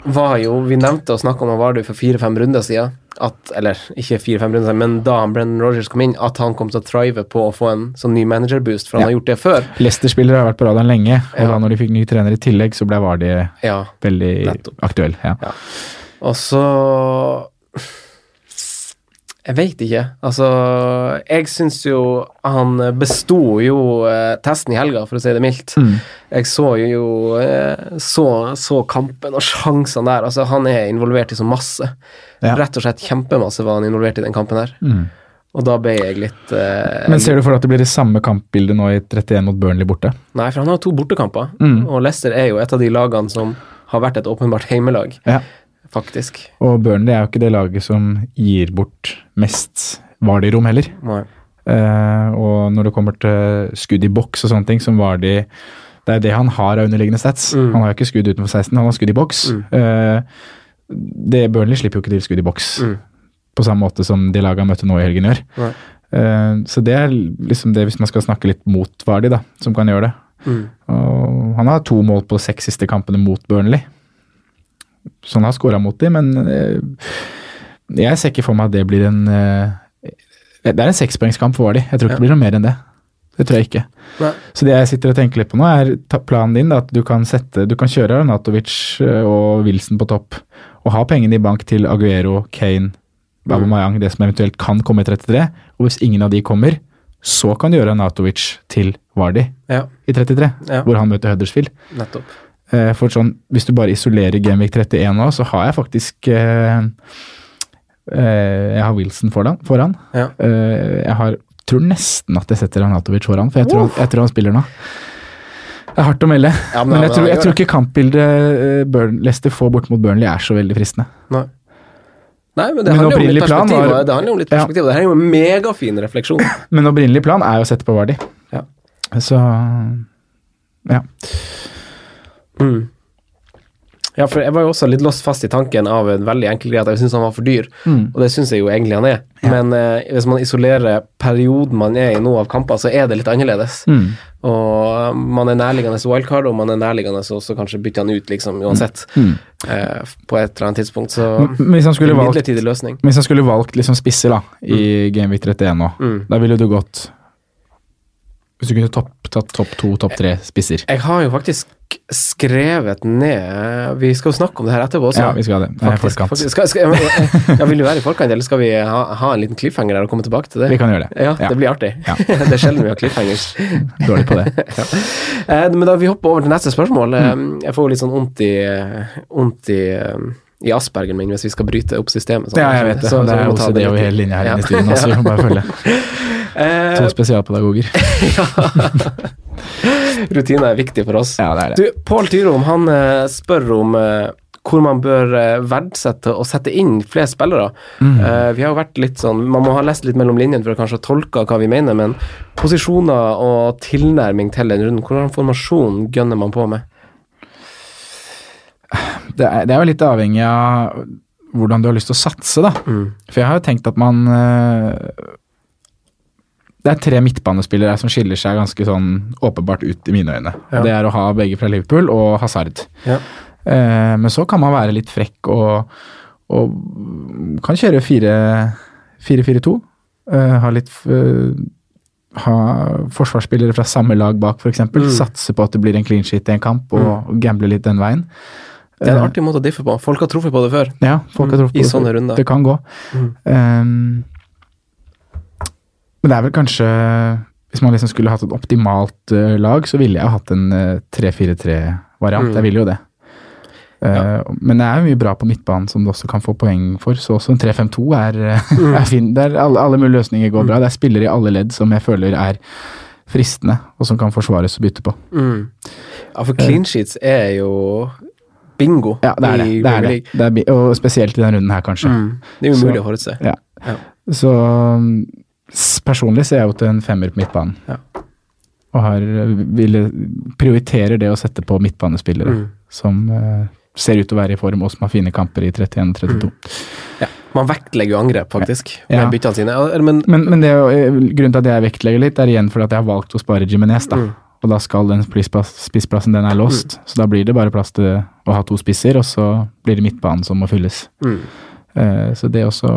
var jo Vi nevnte og snakka om han var det for fire-fem runder siden. At, eller ikke fire-fem runder siden, men da Brennan Rogers kom inn, at han kom til å thrive på å få en sånn ny manager-boost, for han Ja. har gjort det før. Leicester-spillere har vært på radaren lenge, og Ja. da når de fikk ny trener i tillegg, så ble Vardi Ja. veldig Nettopp. aktuell. Ja. Og så Jeg veit ikke. Altså, jeg syns jo han besto jo eh, testen i helga, for å si det mildt. Mm. Jeg så jo eh, så, så kampen og sjansene der. Altså, han er involvert i så masse. Ja. Rett og slett kjempemasse var han involvert i den kampen her. Mm. Og da ble jeg litt eh, Men ser du for deg at det blir det samme kampbildet nå i 31 mot Burnley borte? Nei, for han har to bortekamper, Mm. og Leicester er jo et av de lagene som har vært et åpenbart heimelag, Ja. Faktisk. Og Burnley er jo ikke det laget som gir bort mest Vardi-rom heller. Nei. Eh, og når det kommer til skudd i boks og sånne ting, som Vardi Det er det han har av underliggende stats. Mm. Han har jo ikke skudd utenfor 16, han har skudd i boks. Mm. Eh, det Burnley slipper jo ikke til skudd i boks, Mm. på samme måte som de lagene møtte nå i helgen gjør. Eh, så det er liksom det, hvis man skal snakke litt mot Vardi, da, som kan gjøre det. Mm. Og han har to mål på seks siste kampene mot Burnley. Så han har skåra mot dem, men eh, jeg ser ikke for meg at det blir en eh, Det er en sekspoengskamp for Vardi. Jeg tror ikke Ja. det blir noe mer enn det. Det tror jeg ikke. Nei. Så det jeg sitter og tenker litt på nå, er planen din da, at du kan sette Du kan kjøre Arnatovic eh, og Wilson på topp, og ha pengene i bank til Aguero, Kane, Babamayang, det som eventuelt kan komme i 33. Og hvis ingen av de kommer, så kan du gjøre Arnatovic til Vardi Ja, i 33, Ja. hvor han møter Huddersfield. nettopp. Eh, For sånn, Hvis du bare isolerer Genvik 31 nå, så har jeg faktisk eh, eh, Jeg har Wilson foran. foran. Ja. Eh, jeg har, tror nesten at jeg setter Arnatovic foran, for jeg tror, jeg tror han spiller nå. Det er hardt å melde, Ja, men men, jeg, tror, jeg tror ikke kampbildet Burn, Leicester får bort mot Burnley er så veldig fristende. Nei. Nei, men det handler jo om litt perspektiv. var- Det handler jo om litt Ja. perspektiv. og Det her er jo en megafin refleksjon. Men opprinnelig plan er jo å sette på Vardi. Ja. Så ja. Mm. Ja, for jeg var jo også litt låst fast i tanken av en veldig enkel greie at jeg syns han var for dyr, Mm. og det syns jeg jo egentlig han er. Men eh, hvis man isolerer perioden man er i nå av kamper, så er det litt annerledes. Mm. Og man er nærliggende wildcard, og man er nærliggende så også kanskje bytte han ut, liksom, uansett. Mm. Eh, på et eller annet tidspunkt, så hvis han skulle en valgt. Hvis han skulle valgt liksom spisser da, i Gameweek 31 nå, Mm. da ville du gått Hvis du kunne topp, tatt topp to, topp tre spisser. Jeg har jo faktisk skrevet ned Vi skal jo snakke om det her etterpå også. Ja, vi skal det. Det Faktisk, forkant. faktisk. Skal, skal, jeg, jeg, jeg vil jo være i forkant, eller skal vi ha, ha en liten cliffhanger der og komme tilbake til det? Vi kan gjøre det. Ja, Ja. det blir artig. Ja. det er sjelden vi har cliffhangers. Dårlig på det. ja. men da vi hopper over til neste spørsmål Mm. eh, Jeg får jo litt sånn vondt i Vondt i, eh, i aspergen min hvis vi skal bryte opp systemet. sånn. Ja, jeg vet det. Så- det er OCD over i- hele linja her Ja. inne i stuen. nå, så vi må bare følge. Eh, To spesialpedagoger. Rutine er viktig for oss. Ja, det er det. Du, Pål Tyrom han eh, spør om eh, hvor man bør verdsette og sette inn flere spillere. Mm. Vi har jo vært litt sånn, Man må ha lest litt mellom linjene for å kanskje tolke hva vi mener, men posisjoner og tilnærming til den runden, hvordan formasjon gønner man på med? Det er, det er jo litt avhengig av hvordan du har lyst til å satse, da. Mm. For jeg har jo tenkt at man Det er tre midtbanespillere som skiller seg ganske sånn åpenbart ut i mine øyne. Ja. Det er å ha begge fra Liverpool og Hazard. Ja. Eh, men så kan man være litt frekk og, og kan kjøre 4-4-2. Eh, ha litt eh, Ha forsvarsspillere fra samme lag bak, f.eks. Mm. Satse på at det blir en clean sheet i en kamp, og gamble litt den veien. Det er en Eh, artig måte å diffe på. Folk har truffet på det før. ja, folk har Mm, truffet i på det. sånne runder. Det kan gå. Mm. Um, men det er vel kanskje Hvis man liksom skulle hatt et optimalt uh, lag, så ville jeg hatt en uh, 3-4-3-variant. Mm. Jeg ville jo det. Uh, Men det er mye bra på midtbanen som du også kan få poeng for, så også en 3-5-2 er, eh, Mm. er fin. Der alle, alle mulige løsninger går bra. Det er spillere i alle ledd som jeg føler er fristende, og som kan forsvares og bytte på. Mm. Ja, for clean sheets er jo bingo Ja, det er det. i det, er det. Det er, og spesielt i denne runden her, kanskje. Mm. Det er umulig å forutse. Ja. Ja. Så um, personlig ser jeg jo til en femmer på midtbanen. Ja. Og har, ville, prioriterer det å sette på midtbanespillere Mm. som uh, ser ut til å være i form, og som har fine kamper i 31 og 32. Ja. Man vektlegger jo angrep, faktisk, Ja. med byttene sine. Men, Men, men det, eh, grunnen til at jeg vektlegger litt, er igjen fordi at jeg har valgt å spare Jimenez. Da. Mm. Og da skal den spissplassen den er låst, så da blir det bare plass til å ha to spisser, og så blir det midtbanen som må fylles. mm. Eh, så det også,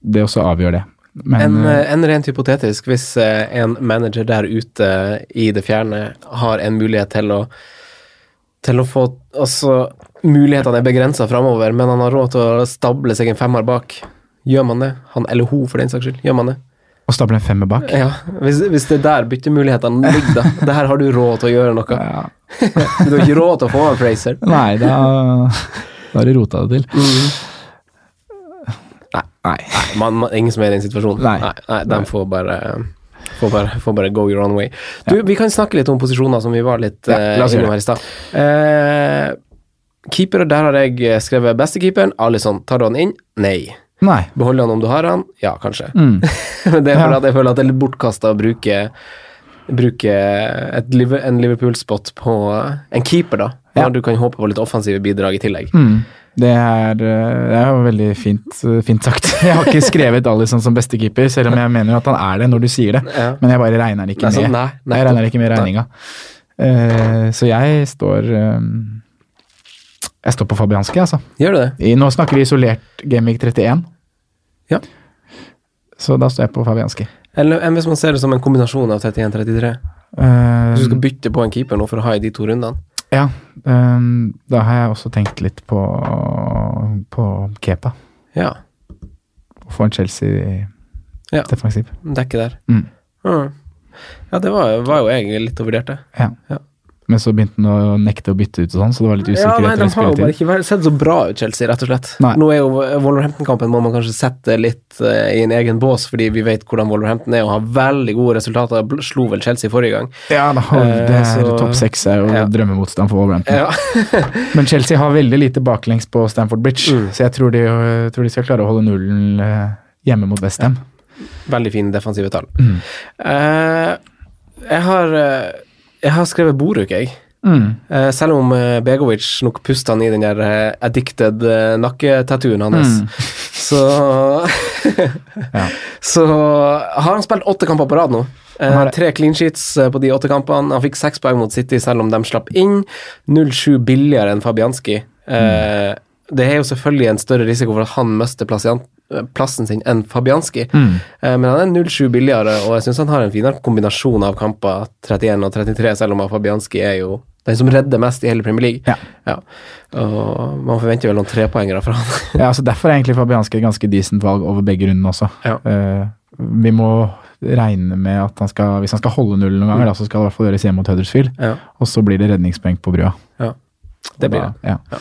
det også avgjør det. Men, en, eh, eh, en rent hypotetisk, hvis eh, en manager der ute i det fjerne har en mulighet til å til å få Altså, mulighetene er begrensa framover, men han har råd til å stable seg en femmer bak. Gjør man det? Han eller hun, for den saks skyld. Gjør man det? å stable en femmer bak? Ja, hvis, hvis det er der byttemulighetene ligger, da. Det her har du råd til å gjøre noe. Ja. Du har ikke råd til å få en Fraser. Nei, da, da har du rota det til. Nei. nei. Man, man, ingen som er i den situasjonen. Nei. nei, nei de får bare Får bare, får bare go your own way. Du, Vi kan snakke litt om posisjoner som vi var litt Ja, eh, la oss innom her i stad. Eh, keepere, der har jeg skrevet bestekeeperen. Alison, tar du han inn? Nei. Nei. Beholder han om du har han? Ja, kanskje. Mm. Det er fordi Ja. jeg føler at det er litt bortkasta å bruke Bruke et, en Liverpool-spot på en keeper, da. Ja. Du kan håpe på litt offensive bidrag i tillegg. Mm. Det er, eh, det er veldig fint, eh, fint sagt. Jeg har ikke skrevet Alison som bestekeeper, selv om jeg mener at han er det når du sier det. Ja. Men jeg bare regner ikke Nei, med. nei, nei, jeg regner ikke med regninga. Uh, så jeg står eh, Jeg står på Fabianski, altså. Gjør du det? I, nå snakker vi isolert Gameweek 31. Ja. Så da står jeg på Fabianski. Eller hvis man ser det som en kombinasjon av 31-33? Uh, Hvis du skal bytte på en keeper nå for å ha i de to rundene? Ja, Um, da har jeg også tenkt litt på, på Kepa. Ja. Å få en Chelsea Ja. Dekke der. Mm. Mm. Ja, det var, var jo jeg litt og vurderte. Ja. Ja. Men så begynte han å nekte å bytte ut og sånn, så det var litt Ja, usikkerhet. nei, De har jo bare ikke sett så bra ut, Chelsea, rett og slett. Nei. Nå er jo Wolverhampton-kampen må man kanskje sette litt uh, i en egen bås, fordi vi vet hvordan Wolverhampton er og har veldig gode resultater. Slo vel Chelsea forrige gang. Ja, da, Eh, det er uh, Topp seks er jo Ja. drømmemotstand for Wolverhampton. Ja. Men Chelsea har veldig lite baklengs på Stamford Bridge, Mm. så jeg tror de, tror de skal klare å holde nullen øh, hjemme mot Westham. Veldig fine defensive tall. Mm. Uh, jeg har eh, Jeg har skrevet Boruk, jeg. Mm. Uh, selv om uh, Begovic nok puster han i den der uh, addicted nakketattooen hans, Mm. så Ja. Så har han spilt åtte kamper på rad nå. Tre clean sheets på de åtte kampene. Han fikk seks poeng mot City, selv om de slapp inn. 0-7 billigere enn Fabianski. Eh, Det er jo selvfølgelig en større risiko for at han mister plassen sin enn Fabianski, Mm. Eh, men han er 0-7 billigere, og jeg syns han har en finere kombinasjon av kamper, 31 og 33, selv om Fabianski er jo den som redder mest i hele Premier League. Ja. Og man forventer vel noen trepoengere fra han. Ja, altså Derfor er egentlig Fabianski et ganske decent valg over begge rundene også. Ja. Uh, vi må regne med at han skal, hvis han skal holde nullen noen ganger, da, så skal det i hvert fall gjøres hjemme mot Huddersfield. Ja. Og så blir det redningspoeng på brua. Det blir Da- det. Ja.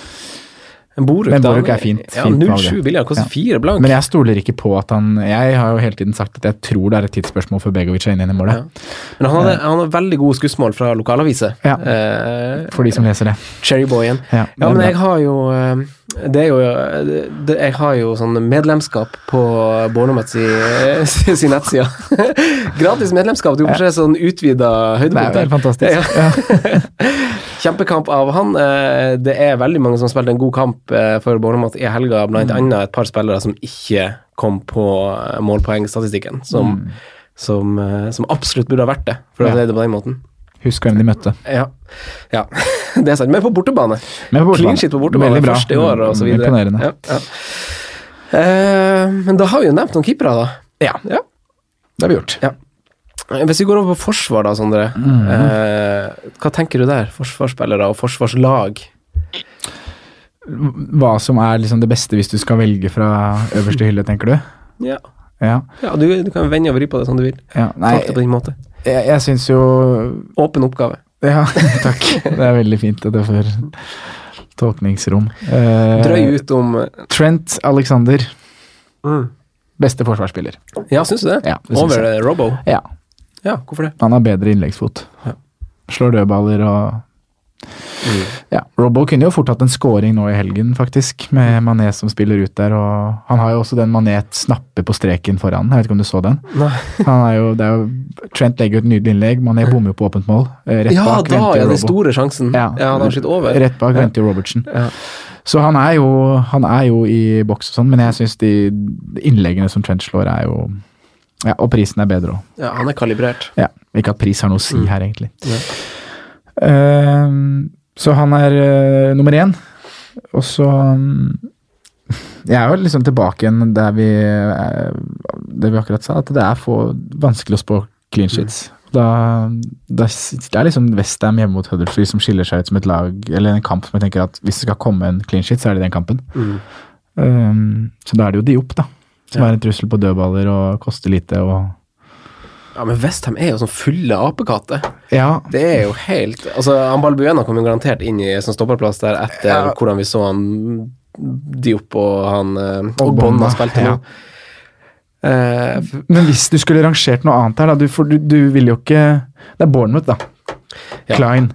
En Boruk, Men Boruk han er fint- fint ja, 0-7 billigere, koster fire blank. Men jeg stoler ikke på at han Jeg har jo hele tiden sagt at jeg tror det er et tidsspørsmål før Begovic er inne i målet. Ja. Men han hadde, han hadde veldig gode skussmål fra lokalaviser. Ja. Eh, For de som leser det. Cherryboyen. Ja, Ja, er men jeg har jo eh, Det er jo eh, det, Jeg har jo sånn medlemskap på Bornermets i, sin nettside. Gratis medlemskap. Du får se sånn utvida Det er høydepunkt jo helt fantastisk. Ja. Kjempekamp av han. Eh, Det er veldig mange som spilte en god kamp eh, for Bornermot i helga, blant Mm. annet et par spillere som ikke kom på eh, målpoengstatistikken, som, som, eh, som absolutt burde ha vært det, for å Mm. Si det på den måten. Husk hvem de møtte. Ja. ja. det er sant. Men på bortebane. Men på bortebane. Clean shit på bortebane Veldig bra. første år, så videre. Imponerende. Ja, ja. Uh, men da har vi jo nevnt noen keepere, da. Ja. Ja. Det har vi gjort. Ja. Hvis vi går over på forsvar, da, Sondre. Mhm. eh, hva tenker du der? Forsvarsspillere og forsvarslag? Hva som er liksom det beste hvis du skal velge fra øverste hylle, tenker du? Ja, Ja. ja du, du kan vende og vri på det som du vil. ja. Nei, det på din måte. jeg, jeg syns jo Åpen oppgave. Ja, takk. Det er veldig fint at jeg får tolkningsrom. Eh, Drøy ut om Trent Alexander, mm. beste forsvarsspiller. Ja, syns du det? Ja, det Over eh, Robo? Ja, Ja, hvorfor det? han har bedre innleggsfot. Ja. Slår dødballer og Mm. Ja, Robbo kunne jo fort hatt en scoring nå i helgen, faktisk, med Mané som spiller ut der. og Han har jo også den Mané snapper på streken foran. Jeg vet ikke om du så den? Han er jo, det er jo, Trent legger et nydelig innlegg. Mané bommer jo på åpent mål. Eh, Rett Ja, bak da, ja, den store sjansen. Ja, han har skytt over. Rett bak Ja. venter jo Robertsen. Ja. Så han er jo, han er jo i boks og sånn, men jeg syns de innleggene som Trent slår, er jo Ja, og prisen er bedre òg. Ja, han er kalibrert. Ja, ikke at pris har noe å si Mm. her, egentlig. Ja. Ehm, så han er uh, nummer én. Og så um, Jeg er jo liksom tilbake igjen der vi, uh, det vi akkurat sa, at det er for vanskelig å spå clean sheets. Da, da, det er liksom Westham hjemme mot Huddersfield som skiller seg ut som et lag, eller en kamp som jeg tenker at hvis det skal komme en clean sheet, så er det den kampen. Mm. Um, så da er det jo de opp, da. Som Ja. er en trussel på dødballer og koster lite og Ja, men Westham er jo sånn fulle apekatter. Ja, Det er jo helt Altså, han Balbuena kom jo garantert inn i sånn stopperplass der etter Ja. hvordan vi så han Diop og han eh, Og Og Bonna spilte ja. nå. Eh, f- Men hvis du skulle rangert noe annet her, da. Du, for du, du vil jo ikke Det er Bournemouth, da. Ja. Klein.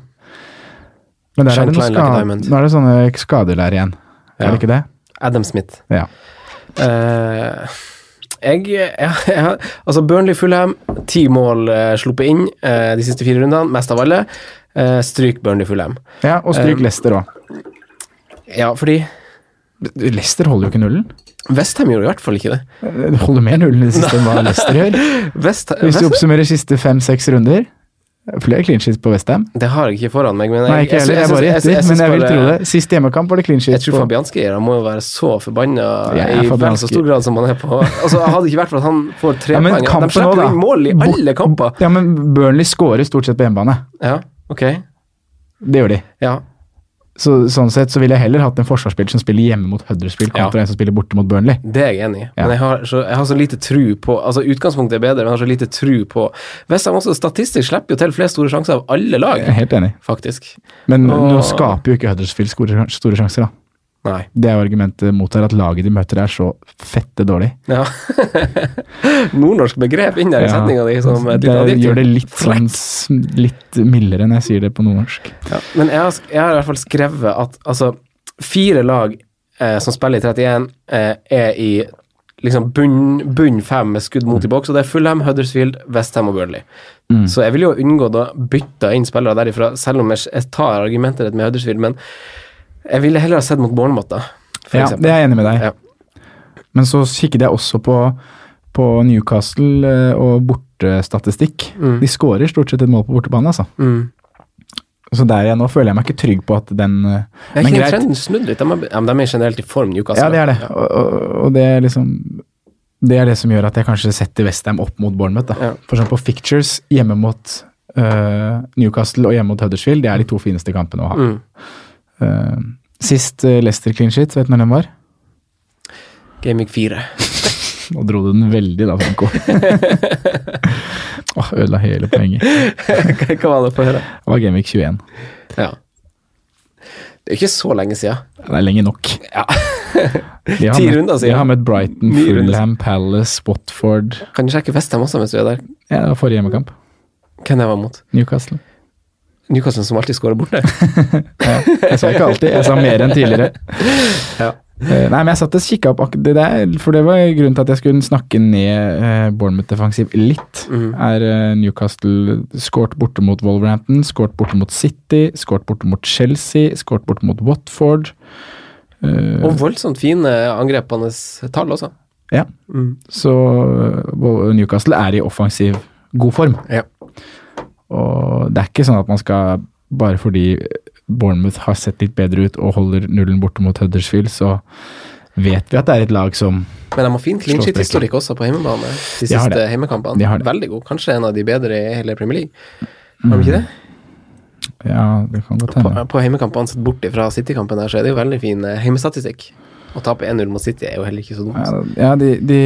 Men der er det noe skade, nå er det sånne skader der igjen. Ja. Er det ikke det? Adam Smith. Ja. Eh, jeg, jeg, jeg Altså, Burnley Fulham, ti mål eh, sluppet inn eh, de siste fire rundene, mest av alle. Eh, stryk Burnley Fulham. ja og stryk Um, Leicester òg. Ja, fordi Leicester holder jo ikke nullen. Westham gjorde i hvert fall ikke det. Det holder mer nullen i det siste enn hva Leicester gjør. Hvis du oppsummerer siste fem-seks runder Flere clean sheets på Westham. Det har jeg ikke foran meg, men jeg, Nei, ikke heller. Jeg bare gjetter, men jeg vil tro det. Sist hjemmekamp var det clean Jeg tror Fabianski han må jo være så forbanna i vel så stor grad som han er på Altså, Hadde det ikke vært for at han får tre Ja, poeng De slipper inn mål i alle kamper! Ja, men Burnley skårer stort sett på hjemmebane. Ja, ok. Det gjør de. Ja. Så, sånn sett så ville jeg heller hatt en forsvarsspiller som spiller hjemme mot Huddersfield, kontra Ja. en som spiller borte mot Burnley. Det er jeg enig i, Ja. men jeg har, så, jeg har så lite tru på Altså Utgangspunktet er bedre, men jeg har så lite tru på Westham også statistisk slipper jo til flest store sjanser av alle lag, Jeg er helt enig. faktisk. Men og... nå skaper jo ikke Huddersfield store, store sjanser, da. Nei. Det er jo argumentet mot her, at laget de møter er så fette dårlig. Ja. Nordnorsk begrep inn der i Ja, setninga di som et det lite adjektiv. gjør det litt sånn litt mildere når jeg sier det på nordnorsk. Ja, men jeg har, jeg har i hvert fall skrevet at altså, fire lag eh, som spiller i 31, eh, er i liksom bunn, bunn fem med skudd mot i boks, og det er Fulham, Huddersfield, Westham og Burnley. Mm. Så jeg vil jo unngå å bytte inn spillere derifra, selv om jeg, jeg tar argumentet med Huddersfield, men jeg ville heller ha sett mot Bournemouth, da. Ja, eksempel. det er jeg enig med deg. Ja. Men så kikket jeg også på, på Newcastle eh, og bortestatistikk. Mm. De skårer stort sett et mål på bortebane, altså. Mm. Så der jeg nå føler jeg meg ikke trygg på at den eh, Jeg Men ikke greit. trenden snudd litt. De er, de er generelt i form, Newcastle. Ja, det er det. Ja. Og, og det er liksom Det er det som gjør at jeg kanskje setter Westham opp mot Bournemouth. Da. Ja. For sånn på fictures hjemme mot uh, Newcastle og hjemme mot Huddersfield, det er de to fineste kampene å ha. Mm. Eh, sist uh, Leicester clean sheet, vet du når den var? Gaming 4. Nå dro du den veldig da, Franco. Åh, Ødela hele poenget. Hva var det på høre? Det var Gaming 21. Ja. Det er ikke så lenge siden. Det er lenge nok. Ja. Ti runder siden. Vi har møtt Brighton, Fulham, Palace, Watford Kan du sjekke Westham også mens du er der? Ja, det var forrige hjemmekamp. Hvem jeg var mot? Newcastle. Newcastle som alltid skårer borte. Ja, jeg sa ikke alltid, jeg sa mer enn tidligere. Ja. Eh, Nei, men jeg satt og kikka opp akkurat det der, for det var grunnen til at jeg skulle snakke ned eh, Bournemouth defensiv litt. Mm. Er eh, Newcastle skåret borte mot Wolverhampton, skåret borte mot City, skåret borte mot Chelsea, skåret borte mot Watford. Og voldsomt fine angrepende tall også. ja, Mm. så Newcastle er i offensiv god form. Ja. Og det er ikke sånn at man skal bare fordi Bournemouth har sett litt bedre ut og holder nullen borte mot Huddersfield, så vet vi at det er et lag som Men de har fin clean sheet-historikk også på hjemmebane. De De siste det. hjemmekampene. De. Veldig god. Kanskje en av de bedre i hele Premier League. Har de ikke det? Ja, det kan godt hende. på hjemmekampene sett bort fra City-kampen der, så er det jo veldig fin eh, hjemmestatistikk. Å tape 1-0 mot City er jo heller ikke så dumt. Ja, ja de, de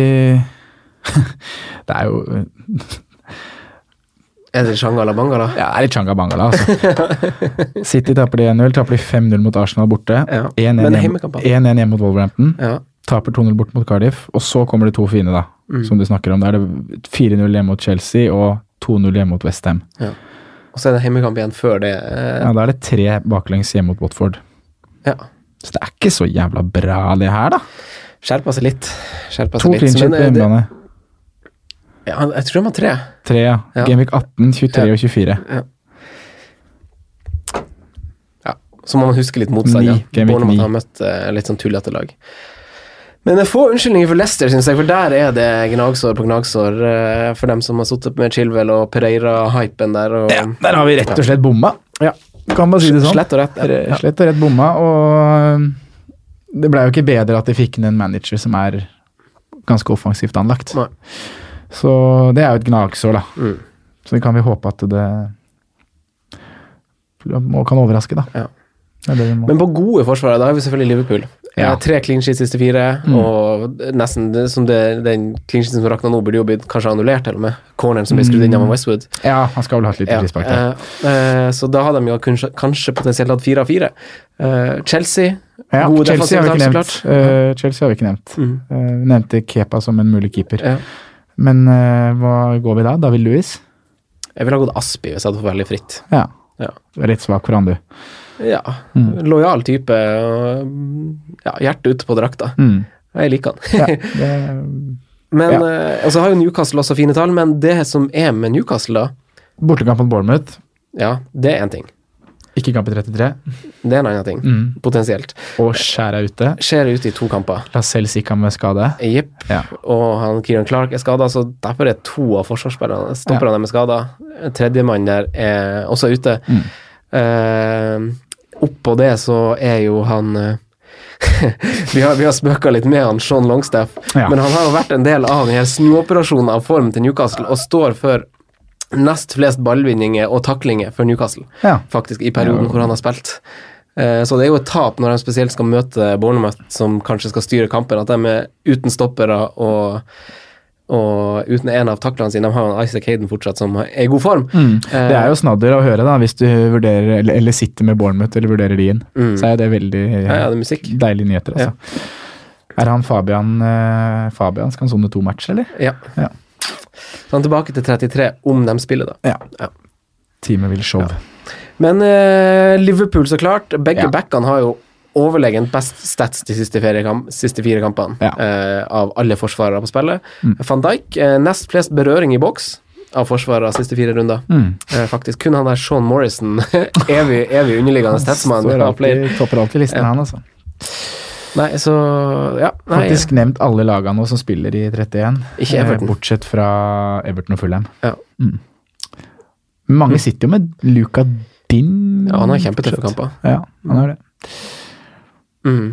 Det er jo Er det Changala Bangala? Ja, det er litt Changa Bangala, altså. City taper de 1-0, taper de 5-0 mot Arsenal borte. Ja, 1-1 men hjem- hjemme mot Wolverhampton. Ja. Taper 2-0 bort mot Cardiff. Og så kommer det to fine, da, Mm. som du snakker om. Da er det 4-0 hjemme mot Chelsea og 2-0 hjemme mot Westham. Og så er det hjemmekamp igjen før det. eh, Ja, da er det tre baklengs hjemme mot Watford. Ja. Så det er ikke så jævla bra, det her, da. Skjerpa seg litt. Skjerpa To seg litt. clean shit på eh, hjemmebane. Ja, jeg tror de har tre. Tre, ja. Ja. Gameweek 18, 23 og 24. Ja, Så må man huske litt motstand. Ja. Bournemouth ni. har møtt uh, litt sånn tullete lag. Men det er få unnskyldninger for Leicester, syns jeg, for der er det gnagsår på gnagsår uh, for dem som har sittet med Chilwell og Pereira-hypen der. Og, Ja, der har vi rett og slett bomma. Ja, kan bare si det sånn. Slett og rett. ja. Slett og rett bomma, og det blei jo ikke bedre at de fikk inn en manager som er ganske offensivt anlagt. Nei. Så det er jo et gnagsår, da. Mm. Så det kan vi håpe at det kan overraske, da. Ja. Men på gode forsvarere, da har vi selvfølgelig Liverpool. Ja. Eh, Tre clean sheets siste fire, Mm. og nesten som det, den clean sheeten som rakna nå, burde jo blitt kanskje annullert, til og med. Corneren som ble skrudd inn av Westwood. Ja, han skal vel ha et lite Ja, frispark der. eh, eh, så da hadde de jo kanskje, kanskje potensielt hatt fire av fire. Eh, Chelsea, Ja, Chelsea har vi ikke nevnt. Eh, Chelsea har vi ikke nevnt. Mm. Uh, nevnte Kepa som en mulig keeper. Ja. Men uh, hva går vi da? David Louis? Jeg ville ha gått Aspi hvis jeg hadde fått veldig fritt. Ja. Ja. Litt svak for han, du. Ja, Mm. lojal type. Ja, hjertet ute på drakta. Mm. Jeg liker han. Ja, det, Men, Ja. Uh, og så har jo Newcastle også fine tall, men det som er med Newcastle, da, bortekamp mot Bournemouth. ja, det er én ting. Ikke kamp i 33. Det er en annen ting. Mm. Potensielt. Og Skjær er ute. Skjer ute i to kamper. Lascelles Sikka med skade. Jepp. Ja. Og han Kieran Clark er skada, så derfor er to av forsvarsspillerne stopperne med skader. Tredjemann der er også ute. Mm. Uh, Oppå det så er jo han eh, vi har, vi har spøka litt med han Sean Longstaff, Ja. men han har jo vært en del av denne snuoperasjonen av form til Newcastle og står for nest flest ballvinninger og taklinger for Newcastle, Ja. faktisk, i perioden Ja. hvor han har spilt. Eh, Så det er jo et tap når de spesielt skal møte Bournemouth, som kanskje skal styre kampen, at de er uten stoppere og, og uten en av taklene sine. De har jo Isaac Hayden fortsatt, som er i god form. Mm. Det er jo snadder å høre, da, hvis du vurderer eller, eller sitter med Bournemouth eller vurderer de inn. Mm. Så er det veldig Ja, ja, det er deilige nyheter, altså. Er han Fabian eh, Fabian skal han sone to matcher, eller? Ja. Ja. Så han er tilbake til 33, om de spiller, da. Ja. Ja. Teamet vil show. Men eh, Liverpool, så klart. Begge backene har jo overlegent best stats de siste, kamp, siste fire kampene eh, av alle forsvarere på spillet. Mm. Van Dijk eh, nest flest berøring i boks av forsvarere siste fire runder. Mm. Eh, faktisk kun han der Sean Morrison, evig, evig underliggende alltid, topper alltid listen, Ja. han, altså. Nei, så Ja. Nei, Faktisk nevnt alle lagene nå som spiller i 31. Ikke eh, Everton. Bortsett fra Everton og Fulham. Ja. Mm. Mange sitter jo med Luca Din. Ja, han har kjempetøffe kamper. Ja, han har det. Mm.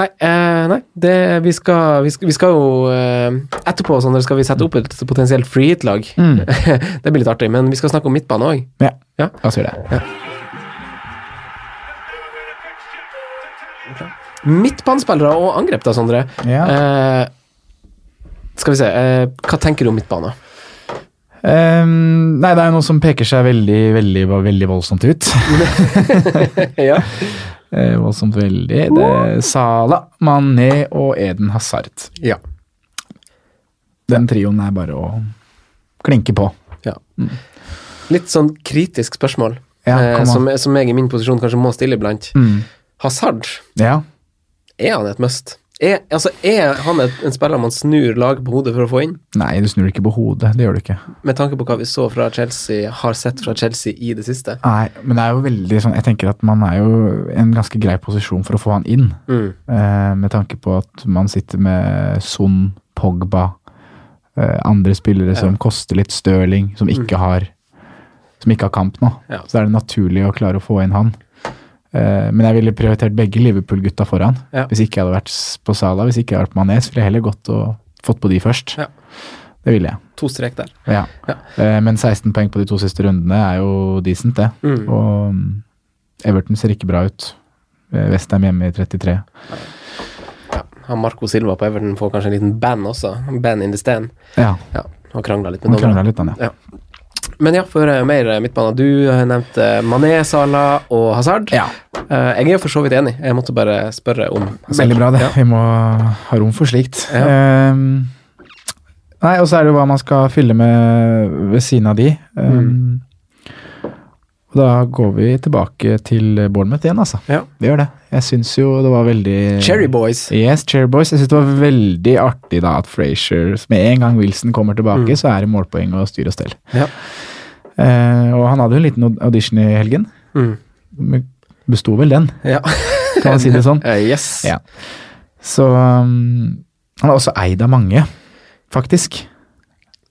Nei, eh, nei det, vi, skal, vi, skal, vi skal jo eh, Etterpå Sander, skal vi sette opp et potensielt free hit-lag. Mm. det blir litt artig, men vi skal snakke om midtbane òg. Ja, Ja. la oss gjøre det. Midtbanespillere og angrep, da, Sondre. Ja. Eh, skal vi se, eh, hva tenker du om midtbane? Um, nei, det er noe som peker seg veldig, veldig, veldig voldsomt ut. ja. Eh, voldsomt veldig. Det er Sala, Mané og Eden Hazard. ja. Den trioen er bare å klinke på. ja. Litt sånn kritisk spørsmål, Ja, eh, som, som jeg i min posisjon kanskje må stille iblant. Mm. Hazard, Ja. er han et must? Er, altså, er han et, en spiller man snur lag på hodet for å få inn? Nei, du snur ikke på hodet. Det gjør du ikke. Med tanke på hva vi så fra Chelsea, har sett fra Chelsea i det siste. Nei, men det er jo veldig sånn Jeg tenker at man er jo i en ganske grei posisjon for å få han inn. Mm. Eh, med tanke på at man sitter med Son, Pogba, eh, andre spillere som koster litt Stirling, som ikke har Som ikke har kamp nå. Mm. Ja. Så er det naturlig å klare å få inn han. Eh, men jeg ville prioritert begge Liverpool-gutta foran. Ja. Hvis ikke jeg hadde vært på Sala, hvis ikke jeg hadde vært på Manes, ville jeg heller gått og fått på de først. Ja. Det ville jeg. To strek der. Ja. Eh, men 16 poeng på de to siste rundene er jo decent, det. Mm. Og mm, Everton ser ikke bra ut. Eh, Westham hjemme i 33. Ja. Han Marco Silva på Everton får kanskje en liten band også. Band in the stand. Ja, Ja, han krangla litt med han krangla litt, han, ja. Men ja, for eh, mer eh, midtbane. Du eh, nevnte Mané, Salah og Hazard. Ja. Eh, jeg er jo for så vidt enig. Jeg måtte bare spørre om Hazard. Veldig bra, det. Ja. Vi må ha rom for slikt. Ja. Um, nei, og så er det jo hva man skal fylle med ved siden av de. Ehm, Og da går vi tilbake til Bournemouth igjen, altså. Ja. Vi gjør det. Jeg syns jo det var veldig Cherry Boys. Yes, Cherry Boys. Jeg syns det var veldig artig da at Frazier Med en gang Wilson kommer tilbake, så er det målpoeng og styr og stell. Ja. Eh, og han hadde jo en liten audition i helgen. Mm. Besto vel den, Ja. kan man si det sånn. Uh, yes. Ja. Så um, Han er også eid av mange, faktisk.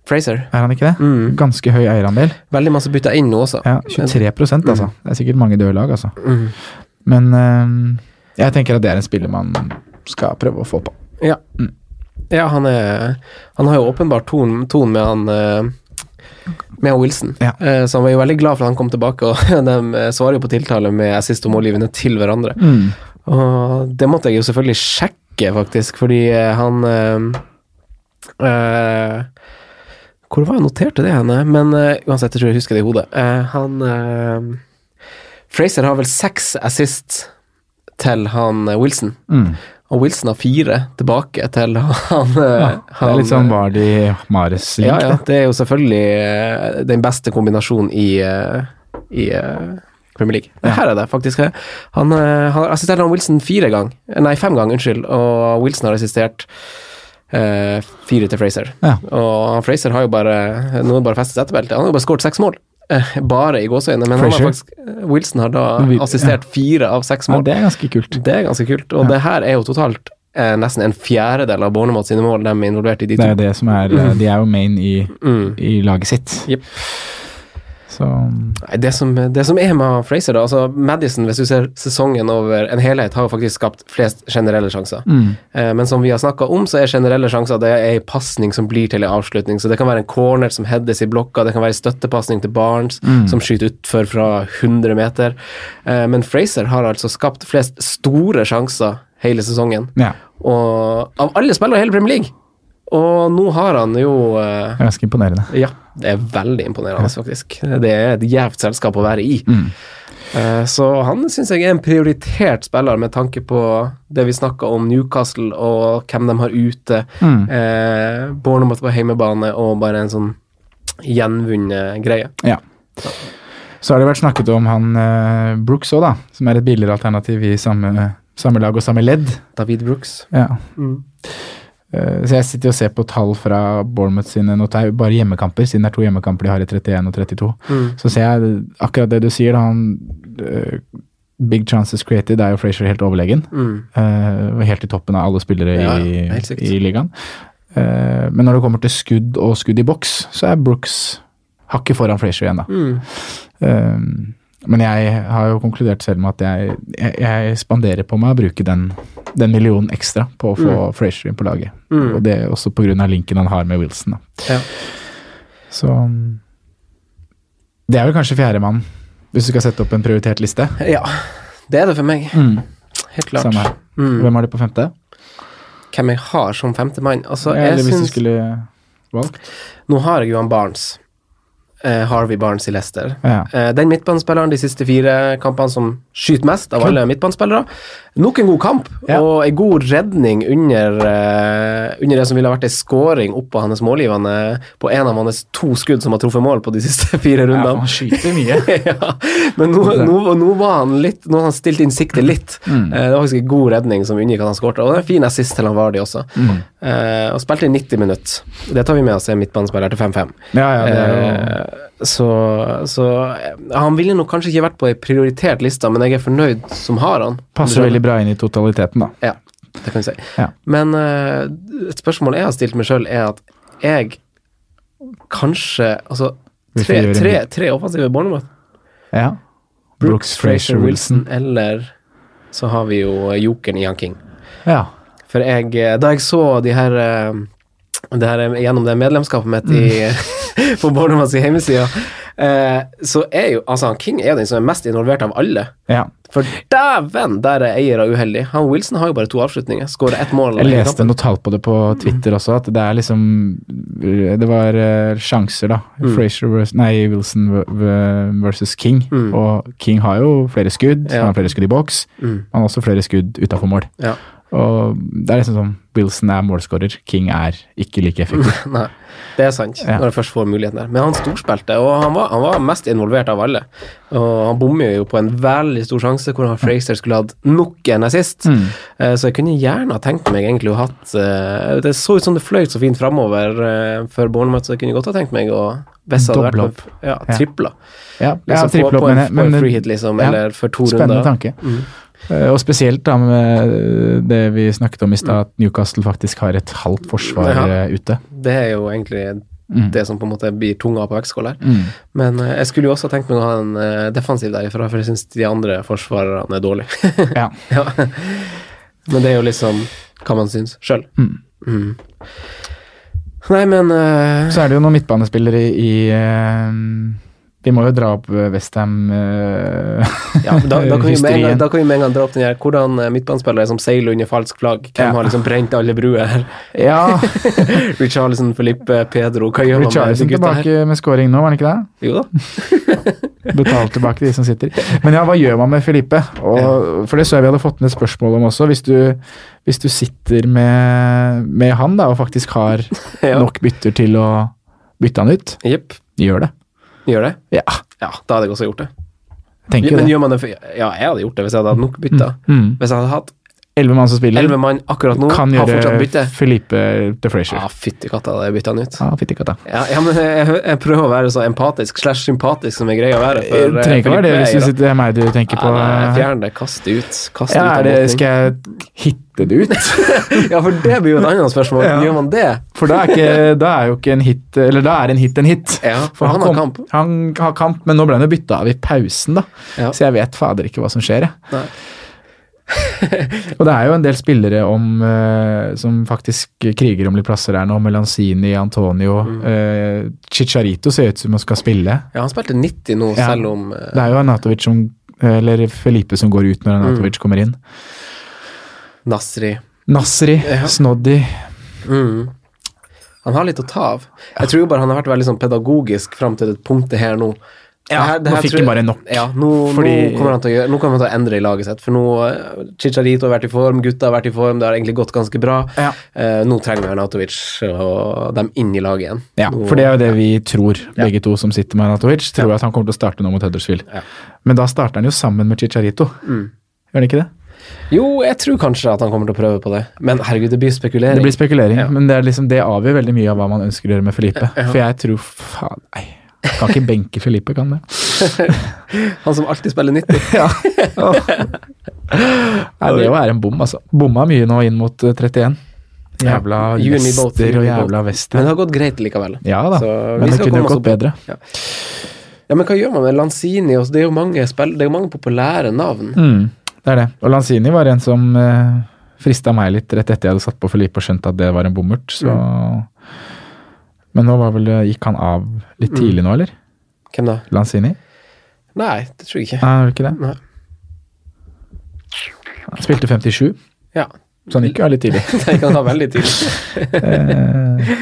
Fraser. Er han ikke det? Mm. Ganske høy eierandel. Veldig masse bytta inn nå også. Ja, 23% altså. Det er sikkert mange døde lag, altså. Mm. Men um, jeg tenker at det er en spiller man skal prøve å få på. Ja. ja, han er Han har jo åpenbart ton, ton med han eh, med Wilson. Ja. Eh, så han var jo veldig glad for at han kom tilbake, og de eh, svarer jo på tiltale med assist og målgivende til hverandre. Mm. Og det måtte jeg jo selvfølgelig sjekke, faktisk, fordi eh, han eh, eh, Hvor var jeg noterte det henne? Men eh, uansett, jeg tror jeg husker det i hodet. Eh, han eh, Fraser har vel seks assist til han eh, Wilson. Mm. Og Wilson har fire tilbake til han, eh, Ja, det er litt sånn Vardi Mares-link. ja, ja, det er jo selvfølgelig eh, den beste kombinasjonen i, eh, i eh, Premier League. Men Her er det faktisk. eh, Han, eh, han har assistert han Wilson fire gang, nei, fem ganger, unnskyld, og Wilson har assistert eh, fire til Fraser. Ja. Og Fraser har jo bare det bare festet setebeltet. Han har jo bare skåret seks mål eh, bare i gåseøynene, men han har faktisk, eh, Wilson har da assistert fire av seks Ja, mål. det er ganske kult. Det er ganske kult, og det her er jo totalt eh, nesten en fjerdedel av Bornemot sine mål de er involvert i de Det to. er det som er De er jo main i, i laget sitt. Jepp. Så det, som, det som er med Fraser, da altså Madison, hvis du ser sesongen over en helhet, har jo faktisk skapt flest generelle sjanser. Eh, men som vi har snakka om, så er generelle sjanser det er ei pasning som blir til en avslutning. Så det kan være en corner som heades i blokka, det kan være en støttepasning til Barnes som skyter utfor fra 100 meter. Eh, men Fraser har altså skapt flest store sjanser hele sesongen. ja, Og av alle spillere i hele Premier League. Og nå har han jo eh, ganske imponerende. ja, det er veldig imponerende, faktisk. Det er et gjevt selskap å være i. Eh, Så han syns jeg er en prioritert spiller med tanke på det vi snakka om Newcastle og hvem de har ute. Eh, Bournemouth på hjemmebane og bare en sånn gjenvunnet greie. Ja. Så har det vært snakket om han eh, Brooks òg, da. Som er et billigere alternativ i samme, samme lag og samme ledd. David Brooks. Ja. Eh, så jeg sitter og ser på tall fra Bournemouth sine Nå er det bare hjemmekamper, siden det er to hjemmekamper de har i 31 og 32. Så ser jeg akkurat det du sier, da. Han eh, Big chances created er jo Frazier helt overlegen. Mm. Uh, helt i toppen av alle spillere Ja, i, i ligaen. Uh, men når det kommer til skudd og skudd i boks, så er Brooks hakket foran Frazier igjen, da. Eh, men jeg har jo konkludert selv med at jeg, jeg, jeg spanderer på meg å bruke den, den millionen ekstra på å få Frazier inn på laget. Og det er også pga. linken han har med Wilson. Da. Ja. Så Det er vel kanskje fjerdemann, hvis du skal sette opp en prioritert liste. ja, det er det for meg. Helt klart. Samme her. Mm. Hvem har du på femte? Hvem jeg har som femtemann? Altså, Eller jeg hvis du skulle valgt? Nå har jeg jo han Barnes. Eh, Harvey Barnes i Leicester. Ja. Eh, den midtbanespilleren de siste fire kampene som skyter mest av alle midtbanespillere. Nok en god kamp, Ja. og en god redning under, uh, under det som ville ha vært en scoring oppå hans målgivende på en av hans to skudd som har truffet mål på de siste fire Ja, rundene. han skyter mye. ja, men nå, nå, nå var han litt Nå har han stilt inn siktet litt. Mm. Uh, det var faktisk en god redning som unngikk at han skårte. Og det er en fin assist til han Vardi også. Mm. Uh, og spilte i 90 minutter. Det tar vi med oss er midtbanespiller til 5-5. Ja, ja, det er jo så, så eh, han ville nok kanskje ikke vært på ei prioritert liste, men jeg er fornøyd som har han. Passer veldig bra inn i totaliteten, da. Ja, det kan vi si. Ja. Men uh, et spørsmål jeg har stilt meg sjøl, er at jeg kanskje Altså, tre, tre, tre offensive Bournemouth. Ja. Brooks, Frazier, Wilson. Eller så har vi jo jokeren Ian King. Ja. For jeg, eh, da jeg så de her, eh, det her gjennom det medlemskapet mitt i, på Bournemouths hjemmeside, eh, så er jo altså han King er den som er mest involvert av alle. ja. For dæven, der er eiere uheldig. Han Wilson har jo bare to avslutninger. Skåra ett mål. Jeg leste noe tall på det på Twitter også, at det er liksom Det var eh, sjanser, da. Mm. Frazier vers, Nei, Wilson versus King. Og King har jo flere skudd. Mm. Ja. Han har flere skudd i boks. Mm. Han har også flere skudd utafor mål. Ja. Og det er liksom sånn Wilson er målskårer, King er ikke like effektiv. Nei, det er sant, Ja. når han først får muligheten der. Men han storspilte, og han var, han var mest involvert av alle. Og han bommer jo på en veldig stor sjanse hvor han Fraser skulle hatt nok en assist. Mm. Eh, Så jeg kunne gjerne ha tenkt meg egentlig å hatt eh, Det så ut som det fløy så fint framover før for Bournemouth, så jeg kunne godt ha tenkt meg å hvis det hadde vært på- Ja, Ja. tripla. Ja, ja Liksom på, opp, på, men, på en men free hit, liksom, ja, eller for to Spennende runder. tanke. Mm. Eh, Og spesielt da med det vi snakket om i stad, at Newcastle faktisk har et halvt forsvar Ja. eh, ute. Det er jo egentlig Mm. det som på en måte blir tunga på vektskåla her. Mm. Men eh, jeg skulle jo også tenkt meg å ha en defensiv derifra, for jeg syns de andre forsvarerne er dårlige. Ja. ja. Men det er jo liksom hva man syns sjøl. Mm. Nei, men uh... Så er det jo noen midtbanespillere i, i eh, Vi må jo dra opp Westham uh, ja, da, da, kan gang, da kan vi med en gang dra opp den her Hvordan eh, midtbanespillere som seiler under falsk flagg? Hvem Ja. har liksom brent alle bruer? Ja, Richarlison, Felipe, Pedro Hva gjør man med de gutta her? tilbake med scoring nå, var han ikke det? Jo da. Betalt tilbake de som sitter. Men ja, hva gjør man med Felipe? Og, for det så jeg vi hadde fått ned spørsmål om også. Hvis du, hvis du sitter med, med han da, og faktisk har Ja. nok bytter til å bytte han ut, yep. gjør det. Gjør det? Ja, Ja, da hadde jeg også gjort det. tenker Men det. gjør man det for Ja, jeg hadde gjort det hvis jeg hadde hatt nok bytter. Mm. Hvis jeg hadde hatt elleve mann som spiller, mann akkurat nå kan har gjøre bytte. Felipe de Frazier. Ja, fytti katta, det bytta han ut. Ja, fytti katta. Ja, ja, men jeg, jeg prøver å være så empatisk slash sympatisk som jeg greier å være. For, eh, trenger ikke være det hvis du sitter, det er meg du tenker på. Ja, nei, Fjern det, kast det ut. Kast Ja, ut det, skal jeg hitte det ut? Ja, for det blir jo et annet spørsmål. Ja. Gjør man det? For da er, ikke, da er jo ikke en hit Eller da er en hit en hit. Ja, for han har kom- kamp. Han har kamp, men nå ble han jo bytta av i pausen, da. Ja. Så jeg vet fader ikke hva som skjer, jeg. Nei. Og det er jo en del spillere om, eh, som faktisk kriger om litt plasser her nå, Melanzini, Antonio. Mm. eh, Chicharito ser ut som han skal spille. Ja, han spilte 90 nå, Ja. selv om eh, Det er jo Anatovic som Eller Felipe som går ut når Anatovic Mm. kommer inn. Nasri Nasri, Ja. Snoddy mm. Han har litt å ta av. Jeg tror jo bare han har vært veldig sånn pedagogisk fram til det punktet her nå. Ja, her- nå fikk han bare nok. Ja, nå, Fordi- nå, kommer han til å gjøre, nå kommer han til å endre i laget sitt. For nå eh, Chicharito har vært i form, gutta har vært i form, det har egentlig gått ganske bra. Ja. Eh, nå trenger vi Arnatovic og dem inn i laget igjen. Ja, nå, for det er jo det vi tror, begge to som sitter med Arnatovic. Tror at han kommer til å starte nå mot Huddersfield. Ja. Men da starter han jo sammen med Chicharito. Mm. Gjør han ikke det? Jo, jeg tror kanskje at han kommer til å prøve på det. Men herregud, det blir spekulering. Det blir spekulering, Ja. men det, liksom, det avgjør veldig mye av hva man ønsker å gjøre med Felipe. For jeg tror faen, nei. Kan ikke benke Filipe, kan det? Han som alltid spiller 90. Ja. Nei, det er en bom, altså. Bomma mye nå inn mot eh, 31. Jævla You and me both, you Leicester and og jævla vester. Men det har gått greit likevel. Ja da, Så men det kunne jo gått bedre. Ja, men hva gjør man med Lanzini? Det er jo mange, spill, det er jo mange populære navn. Mm, det er det. Og Lanzini var en som eh, frista meg litt rett etter jeg hadde satt på Filipe og skjønt at det var en bommert. Så Mm. Men nå var vel, gikk han av litt Mm. tidlig nå, eller? Hvem da? Lanzini? Nei, det tror jeg ikke. Nei, var det ikke det? Nei. Han spilte 57, Ja, så han gikk jo av litt tidlig. det kan av veldig tidlig. Eh,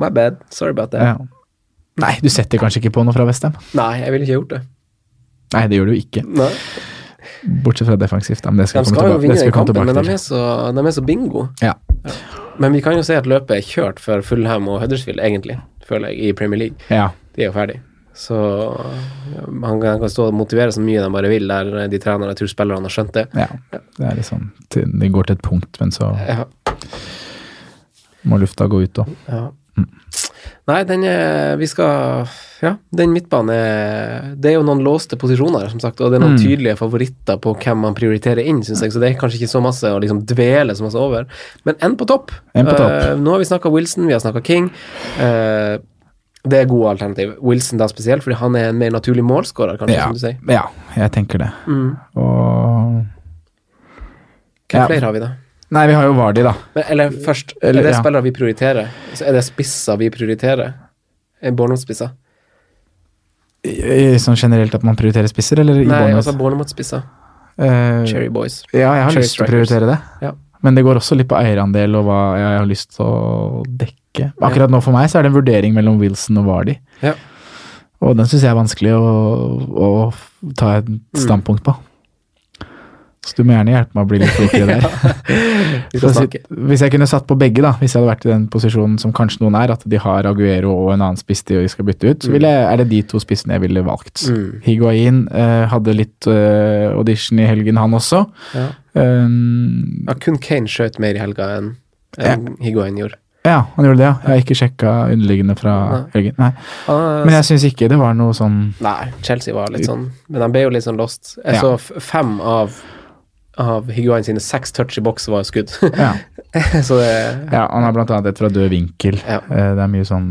My bad. Sorry about that. ja. Nei, du setter kanskje ikke på noe fra Westham? Nei, jeg ville ikke gjort det. Nei, det gjør du ikke. Nei. Bortsett fra defensivt, da. Men det skal De vi komme skal jo tilbake, vinne skal den vi komme kampen, men tilbake de til. er, så, de er så bingo. Ja. Men vi kan jo si at løpet er kjørt for Fulham og Huddersfield, egentlig, føler jeg, i Premier League. ja. De er jo ferdig. Så han kan, stå og motivere så mye de bare vil, der de trenerne tror spillerne har skjønt det. Ja. Det er liksom Det går til et punkt, men så Ja, må lufta gå ut òg. ja. Nei, den er Vi skal Ja, den midtbanen Det er jo noen låste posisjoner, som sagt, og det er noen Mm. tydelige favoritter på hvem man prioriterer inn, syns jeg, så det er kanskje ikke så masse å liksom dvele så masse over. Men én på topp. En på topp. Uh, nå har vi snakka Wilson, vi har snakka King. Uh, det er gode alternativ. Wilson da spesielt, fordi han er en mer naturlig målskårer, kanskje, Ja. som du sier. ja, jeg tenker det. Mm. Og Hvem Ja. flere har vi, da? Nei, vi har jo Vardi, da. Men, eller først, Eller, er det ja. spillere vi prioriterer? Så er det spisser vi prioriterer? Er i- Sånn generelt at man prioriterer spisser, eller i Nei, Bournemouth? altså Bournemouth-spisser. Eh, Cherry Boys. Ja, jeg har Cherry lyst til å prioritere det. Ja. Men det går også litt på eierandel og hva jeg har lyst til å dekke. Akkurat nå for meg så er det en vurdering mellom Wilson og Vardy. Ja. Og den syns jeg er vanskelig å, å ta et standpunkt på. Så du må gjerne hjelpe meg å bli litt klokere der. Hvis jeg kunne satt på begge, da, hvis jeg hadde vært i den posisjonen som kanskje noen er, at de har Aguero og en annen spiss de skal bytte ut, så ville, jeg- er det de to spissene jeg ville valgt. Mm. Higuain eh, hadde litt eh, audition i helgen, han også. Ja. Um, ja, kun Kane skjøt mer i helga enn enn Higuain gjorde. ja, han gjorde det, ja. Jeg har ikke sjekka underliggende fra Nei. helgen. Nei. Men jeg syns ikke det var noe sånn Nei, Chelsea var litt sånn Men de ble jo litt sånn lost. Jeg Ja. så fem av av Higuain sine seks touch i boks var skudd. Ja. så det ja han har blant annet et fra død vinkel. Ja. Eh, det er mye sånn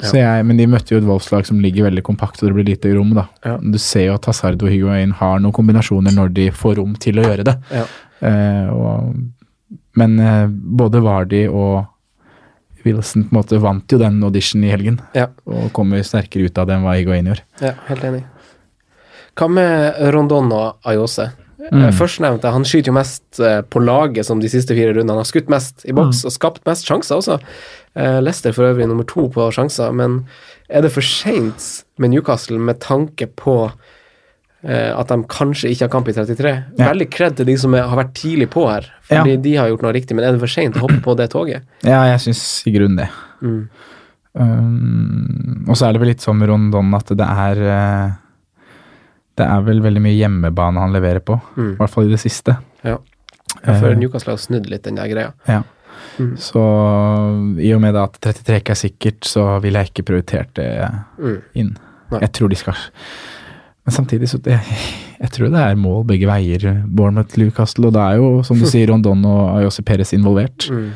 så jeg, Men de møtte jo et Wolfslag som ligger veldig kompakt, og det blir lite rom, da. Du ser jo at Hazard og Higuain har noen kombinasjoner når de får rom til å gjøre det. Ja. Eh, og, men eh, både Vardy og Wilson på en måte vant jo den auditionen i helgen, Ja. og kommer sterkere ut av det enn hva Higuain gjør. Ja, helt enig. Hva med Rondon og Ayose? Mm. Førstnevnte, han skyter jo mest eh, på laget som de siste fire rundene. Han har skutt mest i Mm. boks og skapt mest sjanser også. Lester Leicester for øvrig nummer to på sjanser, men er det for seint med Newcastle med tanke på eh, at de kanskje ikke har kamp i 33? Ja. Veldig kred til de som er, har vært tidlig på her, Ja. fordi de har gjort noe riktig, men er det for seint å hoppe på det toget? Ja, jeg syns i grunnen det. Mm. Um, og så er det vel litt med Rondon at det er eh, Det er vel veldig mye hjemmebane han leverer på. Mm. I hvert fall i det siste. Ja. Ja, for Eh, Newcastle har snudd litt den der greia. Ja. Mm. Så i og med at 33 ikke er sikkert, så ville jeg ikke prioritert det Mm. inn. Nei. Jeg tror de skal Men samtidig så det, Jeg tror det er mål begge veier, Bournemouth Newcastle, og det er jo, som du sier, Rondon og Ayose Perez involvert. Mm.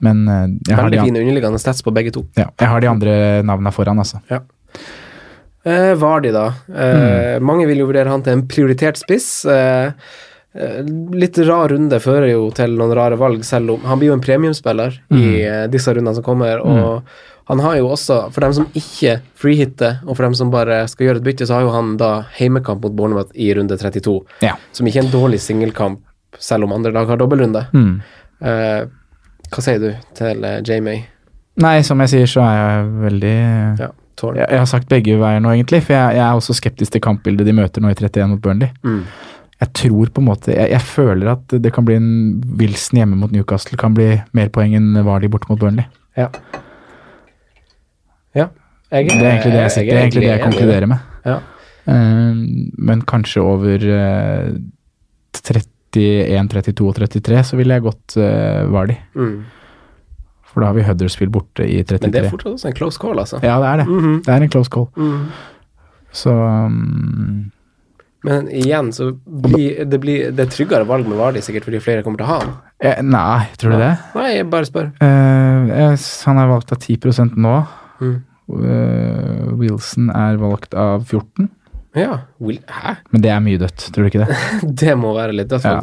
Men eh, jeg har, de, Veldig fine underliggende stats på begge to. ja, jeg har de andre navnene foran, altså. Eh, Vardi, da. Eh, Mange vil jo vurdere han til en prioritert spiss. Eh, litt rar runde fører jo til noen rare valg, selv om han blir jo en premiumspiller i eh, disse rundene som kommer. Og han har jo også, for dem som ikke freehitter, og for dem som bare skal gjøre et bytte, så har jo han da heimekamp mot Bournemouth i runde 32, Ja. som ikke er en dårlig singelkamp, selv om andre lag har dobbeltrunde. Mm. Eh, hva sier du til Jamie? Nei, som jeg sier, så er jeg veldig Ja, Tårn. jeg, jeg har sagt begge veier nå, egentlig, for jeg, jeg er også skeptisk til kampbildet de møter nå i 31 mot Burnley. Mm. Jeg tror på en måte Jeg, jeg føler at det kan bli en Wilson hjemme mot Newcastle kan bli mer poeng enn Vardy borte mot Burnley. Ja. ja. Jeg, Det er egentlig det jeg, sitter, det er egentlig det jeg konkluderer med. Ja. Eh, men kanskje over uh, 31, 32 og 33 så ville jeg gått uh, Vardy. Mm. For da har vi Huddersfield borte i 33. Men det er fortsatt også en close call, altså. Ja, det er det. Mhm. Det er en close call. Mm. Så um, Men igjen, så blir det, blir, det er tryggere valg med Vardi, sikkert fordi flere kommer til å ha han. eh, Nei, tror du det? Nei, jeg bare spør. Eh, jeg, han er valgt av 10 nå. Mm. Uh, Wilson er valgt av 14 Ja, Will, hæ? Men det er mye dødt, tror du ikke det? Det må være litt dødt, Ja.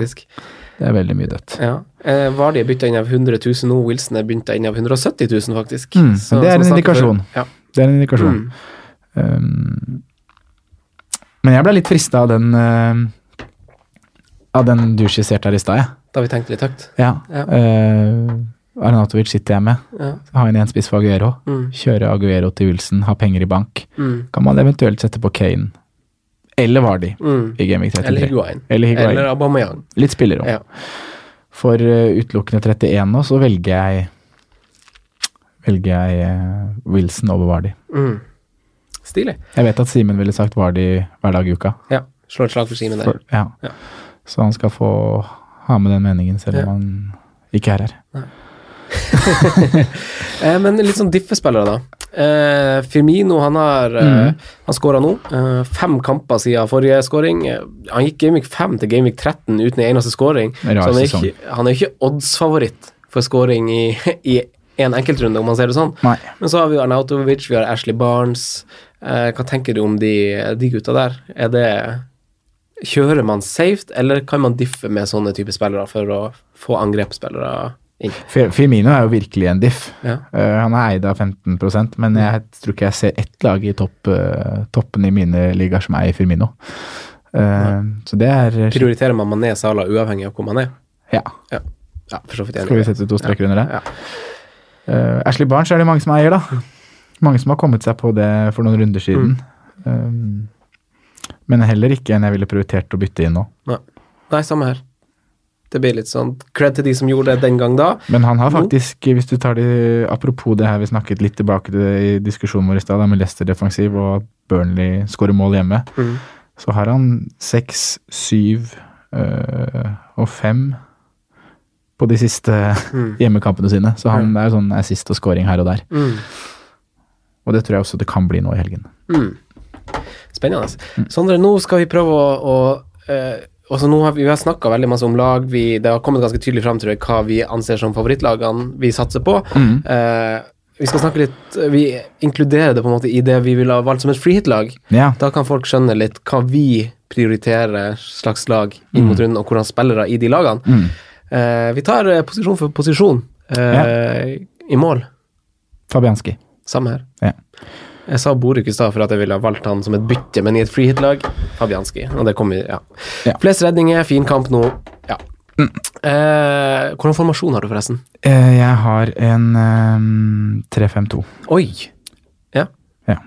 Det er veldig mye dødt. Ja. Eh, Vardi er bytta inn av 100 000 nå, Wilson er bytta inn av 170 000, faktisk. Mm, Så- det er. Ja. Det er en indikasjon. Mm. Um, men jeg ble litt frista av den uh, Av den du skisserte her i stad, jeg. Da vi tenkte litt høyt. Ja. Ja. Uh, Arnatovic sitter jeg med. Ja. Ha inn en spiss for Aguero. Mm. Kjøre Aguero til Wilson, ha penger i bank. Mm. Kan man eventuelt sette på Kane eller Vardy Mm. i Gameweek 33. Eller Higuain. Eller Higuain. Eller Aubameyang. Litt spillere òg. Ja. For uh, utelukkende 31 nå, så velger jeg velger jeg uh, Wilson over Vardy. Mm. Stilig. Jeg vet at Simen ville sagt Vardy hver dag i uka. Ja. Slå et slag for Simen der. For, ja. Ja. Så han skal få ha med den meningen, selv om han ikke er her. Eh, men litt sånn diffespillere, da. Eh, Firmino han har eh, Mhm. Han skåra nå. Eh, fem kamper siden forrige skåring. Eh, han gikk Gameweek 5 til Gameweek 13 uten en eneste skåring. Så han er, ikke, han er ikke oddsfavoritt for skåring i, i en enkeltrunde, om man ser det sånn. Nei. Men så har vi Arnautovic, vi har Ashley Barnes. Eh, hva tenker du om de, de gutta der? Er det Kjører man safe, eller kan man diffe med sånne typer spillere for å få angrepsspillere Firmino er jo virkelig en diff. Ja. Uh, han er eid av 15% men jeg tror ikke jeg ser ett lag i topp, uh, toppen i mine ligaer som eier Firmino. Uh, så det er Prioriterer man Mané Sala uavhengig av hvor man er? Ja. Ja, ja. Skal vi sette to streker under det? Ja. Ashley Barnes er det mange som eier, da. Mange som har kommet seg på det for noen runder siden. Um, men heller ikke en jeg ville prioritert å bytte inn nå. Nei. Nei, samme her. Det blir litt sånn cred til de som gjorde det den gang da. Men han har Nå- faktisk, hvis du tar det Apropos det her vi snakket litt tilbake til det i diskusjonen vår i stad, med Leicester defensiv og at Burnley skårer mål hjemme, Mm. så har han seks, syv øh, og fem på de siste Mm. hjemmekampene sine. Så han er sånn assist og scoring her og der. Mm. Og det tror jeg også det kan bli nå i helgen. Mm. Spennende. Mm. Sondre, nå skal vi prøve å, å eh, også nå har Vi, vi har snakka veldig masse om lag. Vi, det har kommet ganske tydelig fram tror jeg, hva vi anser som favorittlagene vi satser på. Mm. Uh, vi skal snakke litt Vi inkluderer det på en måte i det vi ville ha valgt som et freehit-lag. Ja. Da kan folk skjønne litt hva vi prioriterer slags lag inn mot runden, og hvordan spillere i de lagene. Mm. Uh, vi tar eh, posisjon for posisjon eh, i mål. Fabianski. Samme her. Ja. Jeg sa Boruk i stad for at jeg ville ha valgt han som et bytte, men i et freehit-lag Fabianski. Og det kommer, ja. Ja. Flest redninger, fin kamp nå. Ja. Eh, hvordan formasjon har du, forresten? Eh, jeg har en eh, 3-5-2. Oi! Ja. Ja.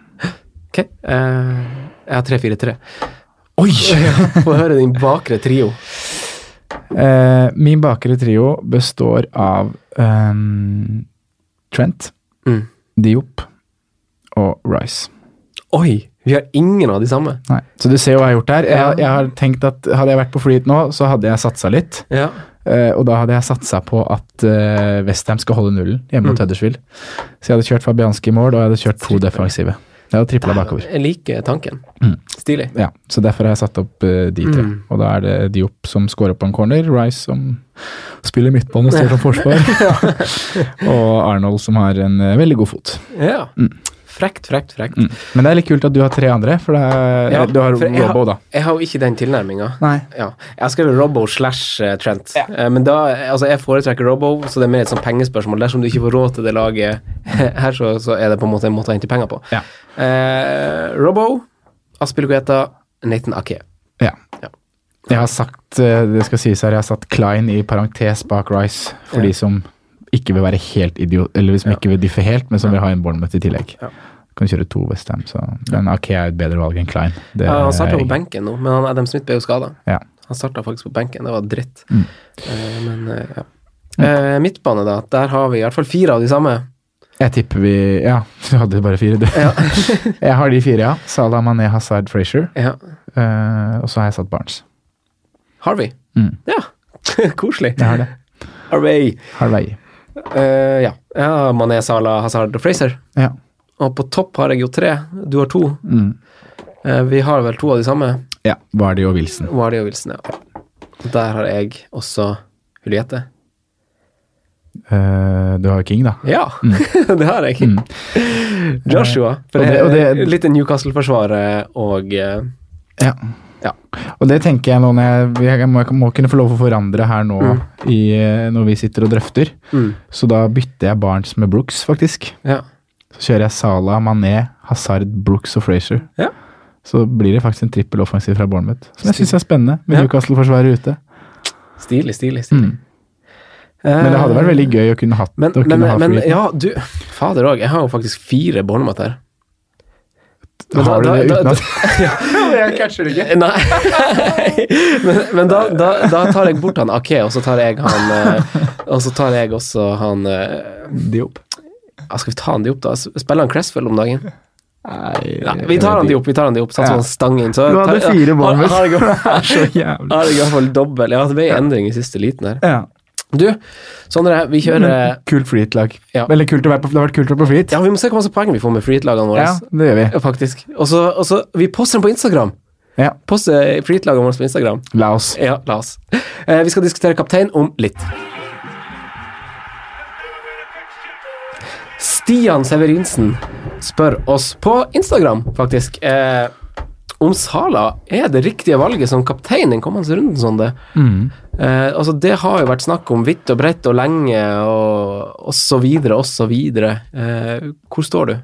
Ok. Eh, jeg har 3-4-3. Oi! Få høre din bakre trio. Eh, min bakre trio består av ehm, Trent, Mm. Diop og Rice. Oi! Vi har ingen av de samme. Nei. Så du ser jo hva jeg har gjort der. Jeg, jeg har tenkt at Hadde jeg vært på flyet nå, så hadde jeg satsa litt. Ja. Uh, og da hadde jeg satsa på at uh, Westham skal holde nullen hjemme mot Huddersfield. Så jeg hadde kjørt Fabianski i mål, og jeg hadde kjørt to defensive. Jeg hadde tripla bakover. Jeg liker tanken. Mm. Stilig. Ja, så derfor har jeg satt opp uh, de tre. Mm. Og da er det Diop som scorer på en corner, Rice som spiller midtbane og står som forsvar, og Arnold som har en uh, veldig god fot. Ja. Mm. Frekt, frekt, frekt. Mm. Men det er litt kult at du har tre andre, for det er, Ja, du har for Robbo, da. Jeg har jo ikke den tilnærminga. Ja. Jeg har skrevet Robbo slash eh, Trent. ja. Men da, altså jeg foretrekker Robbo, så det er mer et sånn pengespørsmål. Dersom du ikke får råd til det laget her, så, så er det på en måte en måte å hente penger på. Ja. Eh, Robbo, Aspilicueta, Nathan Ake. Ja. Ja. Jeg har sagt, eh, det skal sies her, jeg har satt Klein i parentes bak Rice, for Ja. de som ikke vil være helt idiot, eller som Ja. ikke vil diffe helt, men som vil ha en Bournemouth i tillegg. Ja. Kan kjøre to Westham, så Men Ake er et bedre valg enn Klein. Det Ja, han starta på benken nå, men han, Adam Smith ble jo skada. Ja. Han starta faktisk på benken, det var dritt. Mm. Uh, men uh, ja. Uh, midtbane, da. Der har vi i hvert fall fire av de samme. Jeg tipper vi Ja, du hadde bare fire, du. Ja. jeg har de fire, ja. Salah, Mané, Hazard, Frazier. ja. Og så har jeg satt Barnes. Harvey. Mm. Ja, koselig. Jeg har det. Harvey. Harvey. Eh, ja. ja. Mané, Salah, Hazard og Fraser. Ja. Og på topp har jeg jo tre. Du har to. Mm. Uh, vi har vel to av de samme. ja. Vardy og Wilson. Vardi og Wilson, ja. Der har jeg også Juliette. Uh, du har King, da. Ja, det har jeg. Mm. Joshua. For Og det- og det, litt Newcastle-forsvaret og Ja. Ja. Og det tenker jeg nå når jeg, jeg må, må kunne få lov å forandre her nå Mm. i, eh, når vi sitter og drøfter. mm, Så da bytter jeg Barnes med Brooks, faktisk. Ja. Så kjører jeg Salah, Mané, Hazard, Brooks og Frazier. Ja. Så blir det faktisk en trippel offensiv fra Bournemouth. Som jeg syns er spennende, med. Newcastle-forsvaret ute. Stilig, stilig, stilig. Mm. Men det hadde vært veldig gøy å kunne hatt Men, men, ha men ja, du Fader òg, jeg har jo faktisk fire Bournemouth her. Men Har du da- det utenat. uten Jeg catcher det ikke. Nei. men men da, da, da tar jeg bort han Ake, og så tar jeg han eh, Og så tar jeg også han eh, Diop. ja, Skal vi ta han de opp, da? Spiller han Cresswell om dagen? Nei, Nei, vi tar han de opp, vi tar han de opp. Satser Ja. på stang inn. Så Du hadde tar- fire har- Bournemouth. Har er jævlig. har jeg i hvert fall dobbel. Ja, det ble endring i siste liten her. Ja. Du, Sondre, vi kjører Kult freehit-lag. Ja. Veldig kult å være på, det har vært kult å være på freehit. Ja, vi må se hvor mange poeng vi får med freehit-lagene våre. Ja, det gjør vi. Ja, faktisk. Og så, Vi poster den på Instagram. Ja. Poster freehit-lagene våre på Instagram. La oss. Ja, la oss. Eh, vi skal diskutere kaptein om litt. Stian Severinsen spør oss på Instagram, faktisk, eh, om Sala er det riktige valget som kaptein den kommende runden. Sånn det. Mm. Eh, altså det har jo vært snakk om vidt og bredt og lenge og, osv. videre. Eh, hvor står du?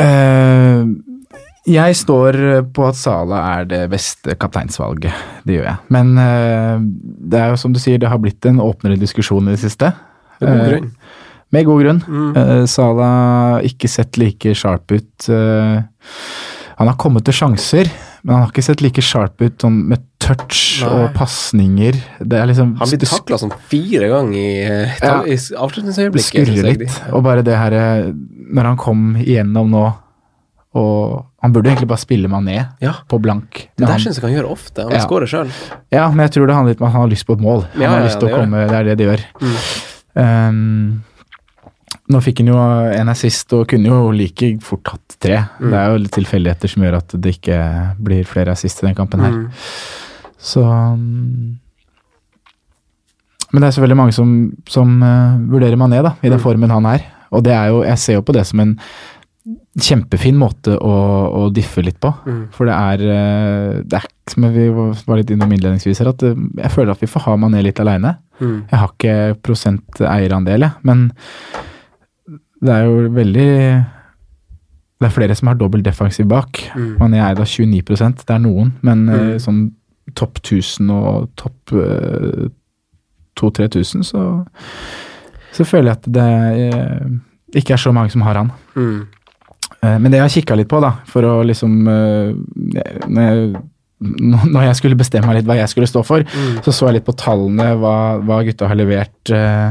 Eh, jeg står på at Sala er det beste kapteinsvalget. Det gjør jeg. Men eh, det er jo som du sier, det har blitt en åpnere diskusjon i det siste. Med god Eh, grunn. Med god grunn. Mm. Eh, Sala ikke sett like sharp ut. eh, han har kommet til sjanser, men han har ikke sett like sharp ut sånn med touch Nei. og pasninger. Er liksom Han blir det takla sånn fire ganger i, eh, Ja. i det avslutningsøyeblikket. skurrer litt. Og bare det her eh, Når han kom igjennom nå og Han burde egentlig bare spille Mané Ja. på blank. Det der syns jeg han gjør ofte. Han Ja. skårer sjøl. ja, men jeg tror det handler litt om at han har lyst på et mål. Han har lyst til det å komme, komme, det er det de gjør. Mm. Um, nå fikk han jo en assist og kunne jo like fort hatt tre. Mm. Det er jo tilfeldigheter som gjør at det ikke blir flere assist i den kampen her. Mm. Så um, Men det er selvfølgelig mange som, som uh, vurderer Mané da, i den Mm. formen han er. Og det er jo, jeg ser jo på det som en kjempefin måte å, å diffe litt på. Mm. For det er, eh, det er som vi var litt innom innledningsvis her, at eh, jeg føler at vi får ha Mané litt aleine. Mm. Jeg har ikke prosent eierandel, jeg, men det er jo veldig Det er flere som har dobbel defensiv bak. Mm. Man er da 29% det er noen, men mm. uh, sånn topp 1000 og topp uh, 2000-3000, så, så føler jeg at det uh, ikke er så mange som har han. Mm. Uh, men det jeg har kikka litt på, da, for å liksom eh, når, jeg, når jeg skulle bestemme meg litt hva jeg skulle stå for, Mm. så så jeg litt på tallene, hva, hva gutta har levert eh,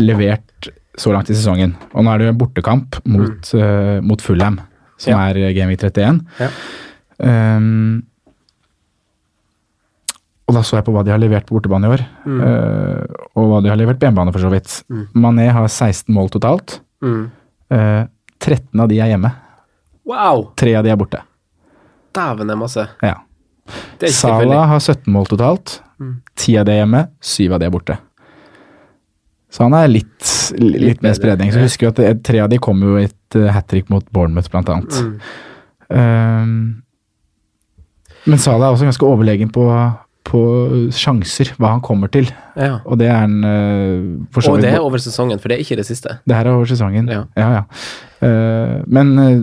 levert så langt i sesongen. Og nå er det jo en bortekamp mot, eh, mot Fulham. som Ja. er eh, Gameweek 31. Ja. Um, og da så jeg på hva de har levert på bortebane i år, Mm. uh, og hva de har levert på hjemmebane, for så vidt. Mané har 16 mål totalt. Mm. Uh, 13 av de er hjemme. Wow! Tre av de er borte. Dæven, det er masse. Ja. Salah har 17 mål totalt. Mm. 10 av de er hjemme, 7 av de er borte. Så han er litt, litt, Litt mer spredning. Så husker vi at tre av de kom jo i et uh, hat trick mot Bournemouth, blant annet. Mm. Um, men Salah er også ganske overlegen på, på sjanser, hva han kommer til. Ja. Og det er han uh, for så Og det er over sesongen, for det er ikke det siste. det her er over sesongen. Ja. ja. ja. Uh, men uh,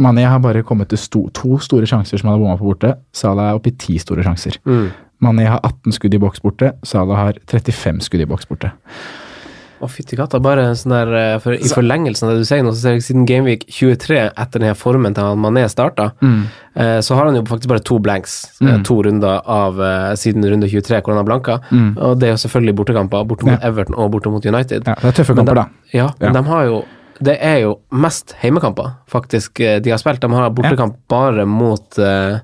Mané har bare kommet til sto, to store sjanser som han har bomma på borte. Salah er oppe i ti store sjanser. Mm. Mané har 18 skudd i boks borte. Salah har 35 skudd i boks borte. Å, fytti katta. Bare sånn der eh, for, I forlengelsen av det du sier nå, så ser jeg siden Gameweek 23, etter den her formen til han Mané starta, eh, så har han jo faktisk bare to blanks. eh, Mm. To runder av eh, siden runde 23 hvor han har blanka. Mm. Og det er jo selvfølgelig bortekamper, borte mot Ja. Everton og borte mot United. Ja, det er tøffe Men kamper, de- da. Ja, men Ja. de har jo Det er jo mest heimekamper, faktisk, eh, de har spilt. De har bortekamp bare mot eh,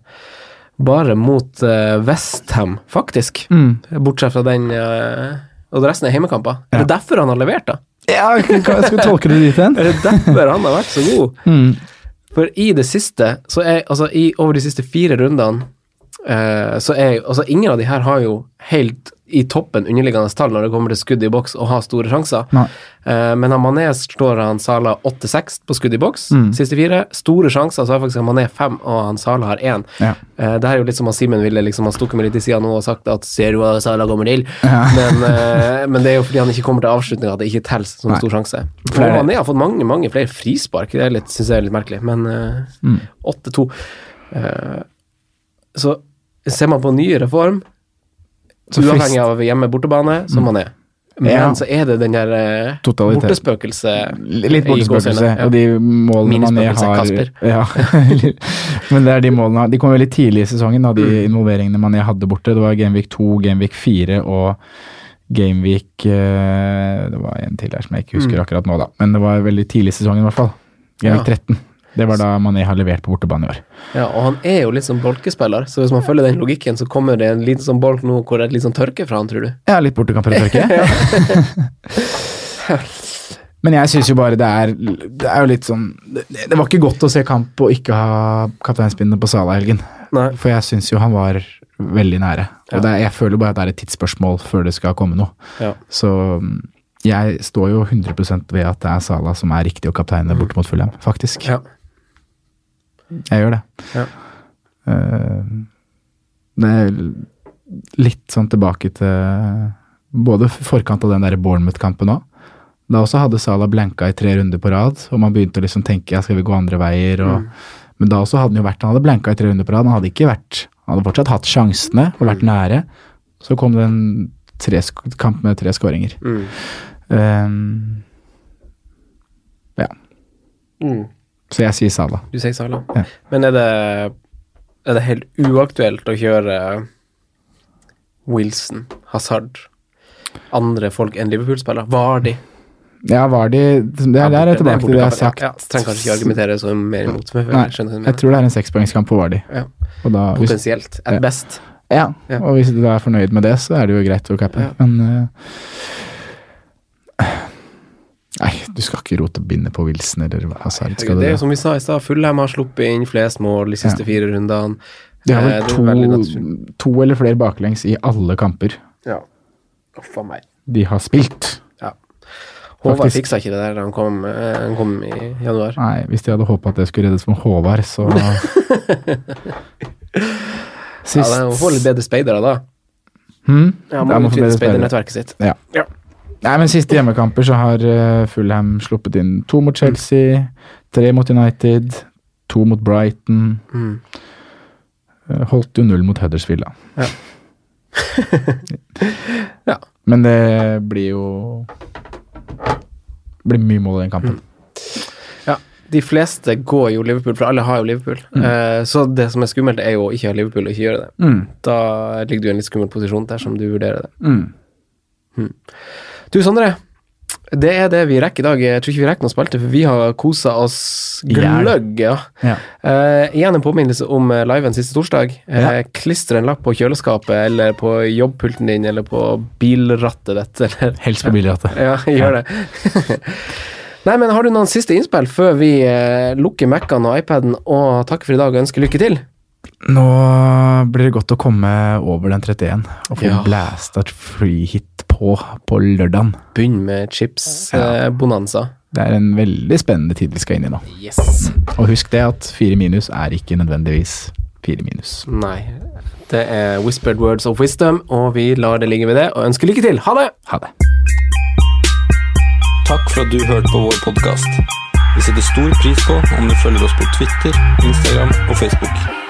Bare mot uh, Westham, faktisk. Mm. Bortsett fra den eh, Og resten er heimekamper. Er det derfor han har levert, da? Ja, skal vi tolke det dit hen? Er det derfor han har vært så god? Mm. For i det siste, så er altså i, over de siste fire rundene, så er altså ingen av de her har jo helt i toppen underliggende tall når det kommer til skudd i boks og har store sjanser. Nei. Eh, men han Mané slår han Sala 8-6 på skudd i boks, Mm. siste fire. Store sjanser, så har faktisk Mané fem, og han Sala har én. Ja. Eh, det her er jo litt som han Simen ville liksom, han stukket meg litt i sida nå og sagt at ser du hva Sala kommer til? Ja. Men, eh, men det er jo fordi han ikke kommer til avslutninga at det ikke teller som Nei. stor sjanse. For det. Mané har fått mange mange flere frispark, det syns jeg er litt merkelig, men eh, Mm. 8-2. Eh, så ser man på ny reform, Så uavhengig frist- av hjemme-bortebane, som man er. Men Ja. så er det den der eh, Totalitet. bortespøkelset Litt bortespøkelse. ja. Og de målene Mané har. Ja. Men det er de målene De kom veldig tidlig i sesongen, da, de Mm. involveringene Mané hadde borte. Det var Gameweek 2, Gameweek 4 og Gameweek eh, Det var en til her som jeg ikke husker Mm. akkurat nå, da. Men det var veldig tidlig i sesongen, i hvert fall. Gameweek Ja. 13. Det var da Mané har levert på bortebane i år. Ja, og han er jo litt sånn bolkespiller, så hvis man følger den logikken, så kommer det en liten sånn bolk nå hvor det er litt sånn tørke fra han, tror du? Ja, litt bortekamper å tørke. Men jeg syns jo bare det er Det er jo litt sånn Det, det var ikke godt å se kamp og ikke ha kapteinspinnet på Sala i helgen. Nei. For jeg syns jo han var veldig nære. Ja. Og det er, jeg føler bare at det er et tidsspørsmål før det skal komme noe. Ja. Så mm, jeg står jo 100 ved at det er Sala som er riktig å kapteine borte mot Fulham, faktisk. Ja. Jeg gjør det. Ja. Eh, det er litt sånn tilbake til både forkant av den der Bournemouth-kampen òg. Da også hadde Salah blanka i tre runder på rad, og man begynte å liksom tenke ja, skal vi gå andre veier. Og, Men da også hadde han jo vært Han hadde blanka i tre runder på rad, han hadde ikke vært Han hadde fortsatt hatt sjansene og vært nære. Så kom det en tre, kamp med tre skåringer. Mm. Um, ja, Mm. Så jeg sier Sala. Du sier Sala. Ja. Men er det, er det helt uaktuelt å kjøre Wilson, Hazard, andre folk enn Liverpool-spillere? Vardi? Ja, var de Det er, jeg tilbake til det jeg har sagt. Ja, trenger kanskje ikke argumentere så mer imot. Men Nei, jeg Jeg tror det er en sekspoengskamp på Vardi. Ja. Da, Potensielt. At best. ja, og hvis du er fornøyd med det, så er det jo greit å cappe. Men eh, Nei, du skal ikke rote bindet på Wilson eller Hazard. Skal det er jo som vi sa i stad, Fullheim har sluppet inn flest mål de siste Ja. fire rundene. De har Eh, vel er to, to eller flere baklengs i alle kamper Ja. Uff a meg. de har spilt. Ja. Håvard fiksa ikke det der da han kom, eh, han kom i januar. Nei, hvis de hadde håpa at det skulle reddes med Håvard, så Ja, de får litt bedre speidere da. hmm? Ja, må må få utvide speidernettverket sitt. Ja. Ja. Nei, men siste hjemmekamper så har eh, Fulham sluppet inn to mot Chelsea, tre mot United, to mot Brighton. Mm. eh, Holdt jo null mot Huddersfield, da. Ja. Ja. Men det blir jo blir mye mål i den kampen. Ja, de fleste går jo Liverpool, for alle har jo Liverpool. Eh, så det som er skummelt, er jo å ikke ha Liverpool og ikke gjøre det. Mm. Da ligger du i en litt skummel posisjon dersom du vurderer det. Mm. Du, Sondre. Det er det vi rekker i dag. Jeg tror ikke vi rekker noe spilte, for vi har kosa oss gløgg. Ja. Ja. Uh, igjen en påminnelse om eh, liven siste torsdag. Eh, Ja. Klistre en lapp på kjøleskapet eller på jobbpulten din eller på bilrattet ditt. Eller, Helst på bilrattet. ja, gjør det. Nei, men Har du noen siste innspill før vi uh, lukker Mac-ene og iPaden og takker for i dag og ønsker lykke til? Nå blir det godt å komme over den 31 og få Ja. blæsta freehit free hit på på lørdagen. Begynn med chips-bonanza. Det er en veldig spennende tid vi skal inn i nå. yes. Og husk det at fire minus er ikke nødvendigvis fire minus. Nei. Det er whispered words of wisdom, og vi lar det ligge ved det og ønsker lykke til. Ha det! Ha det. Takk for at du hørte på vår podkast. Vi setter stor pris på om du følger oss på Twitter, Instagram og Facebook.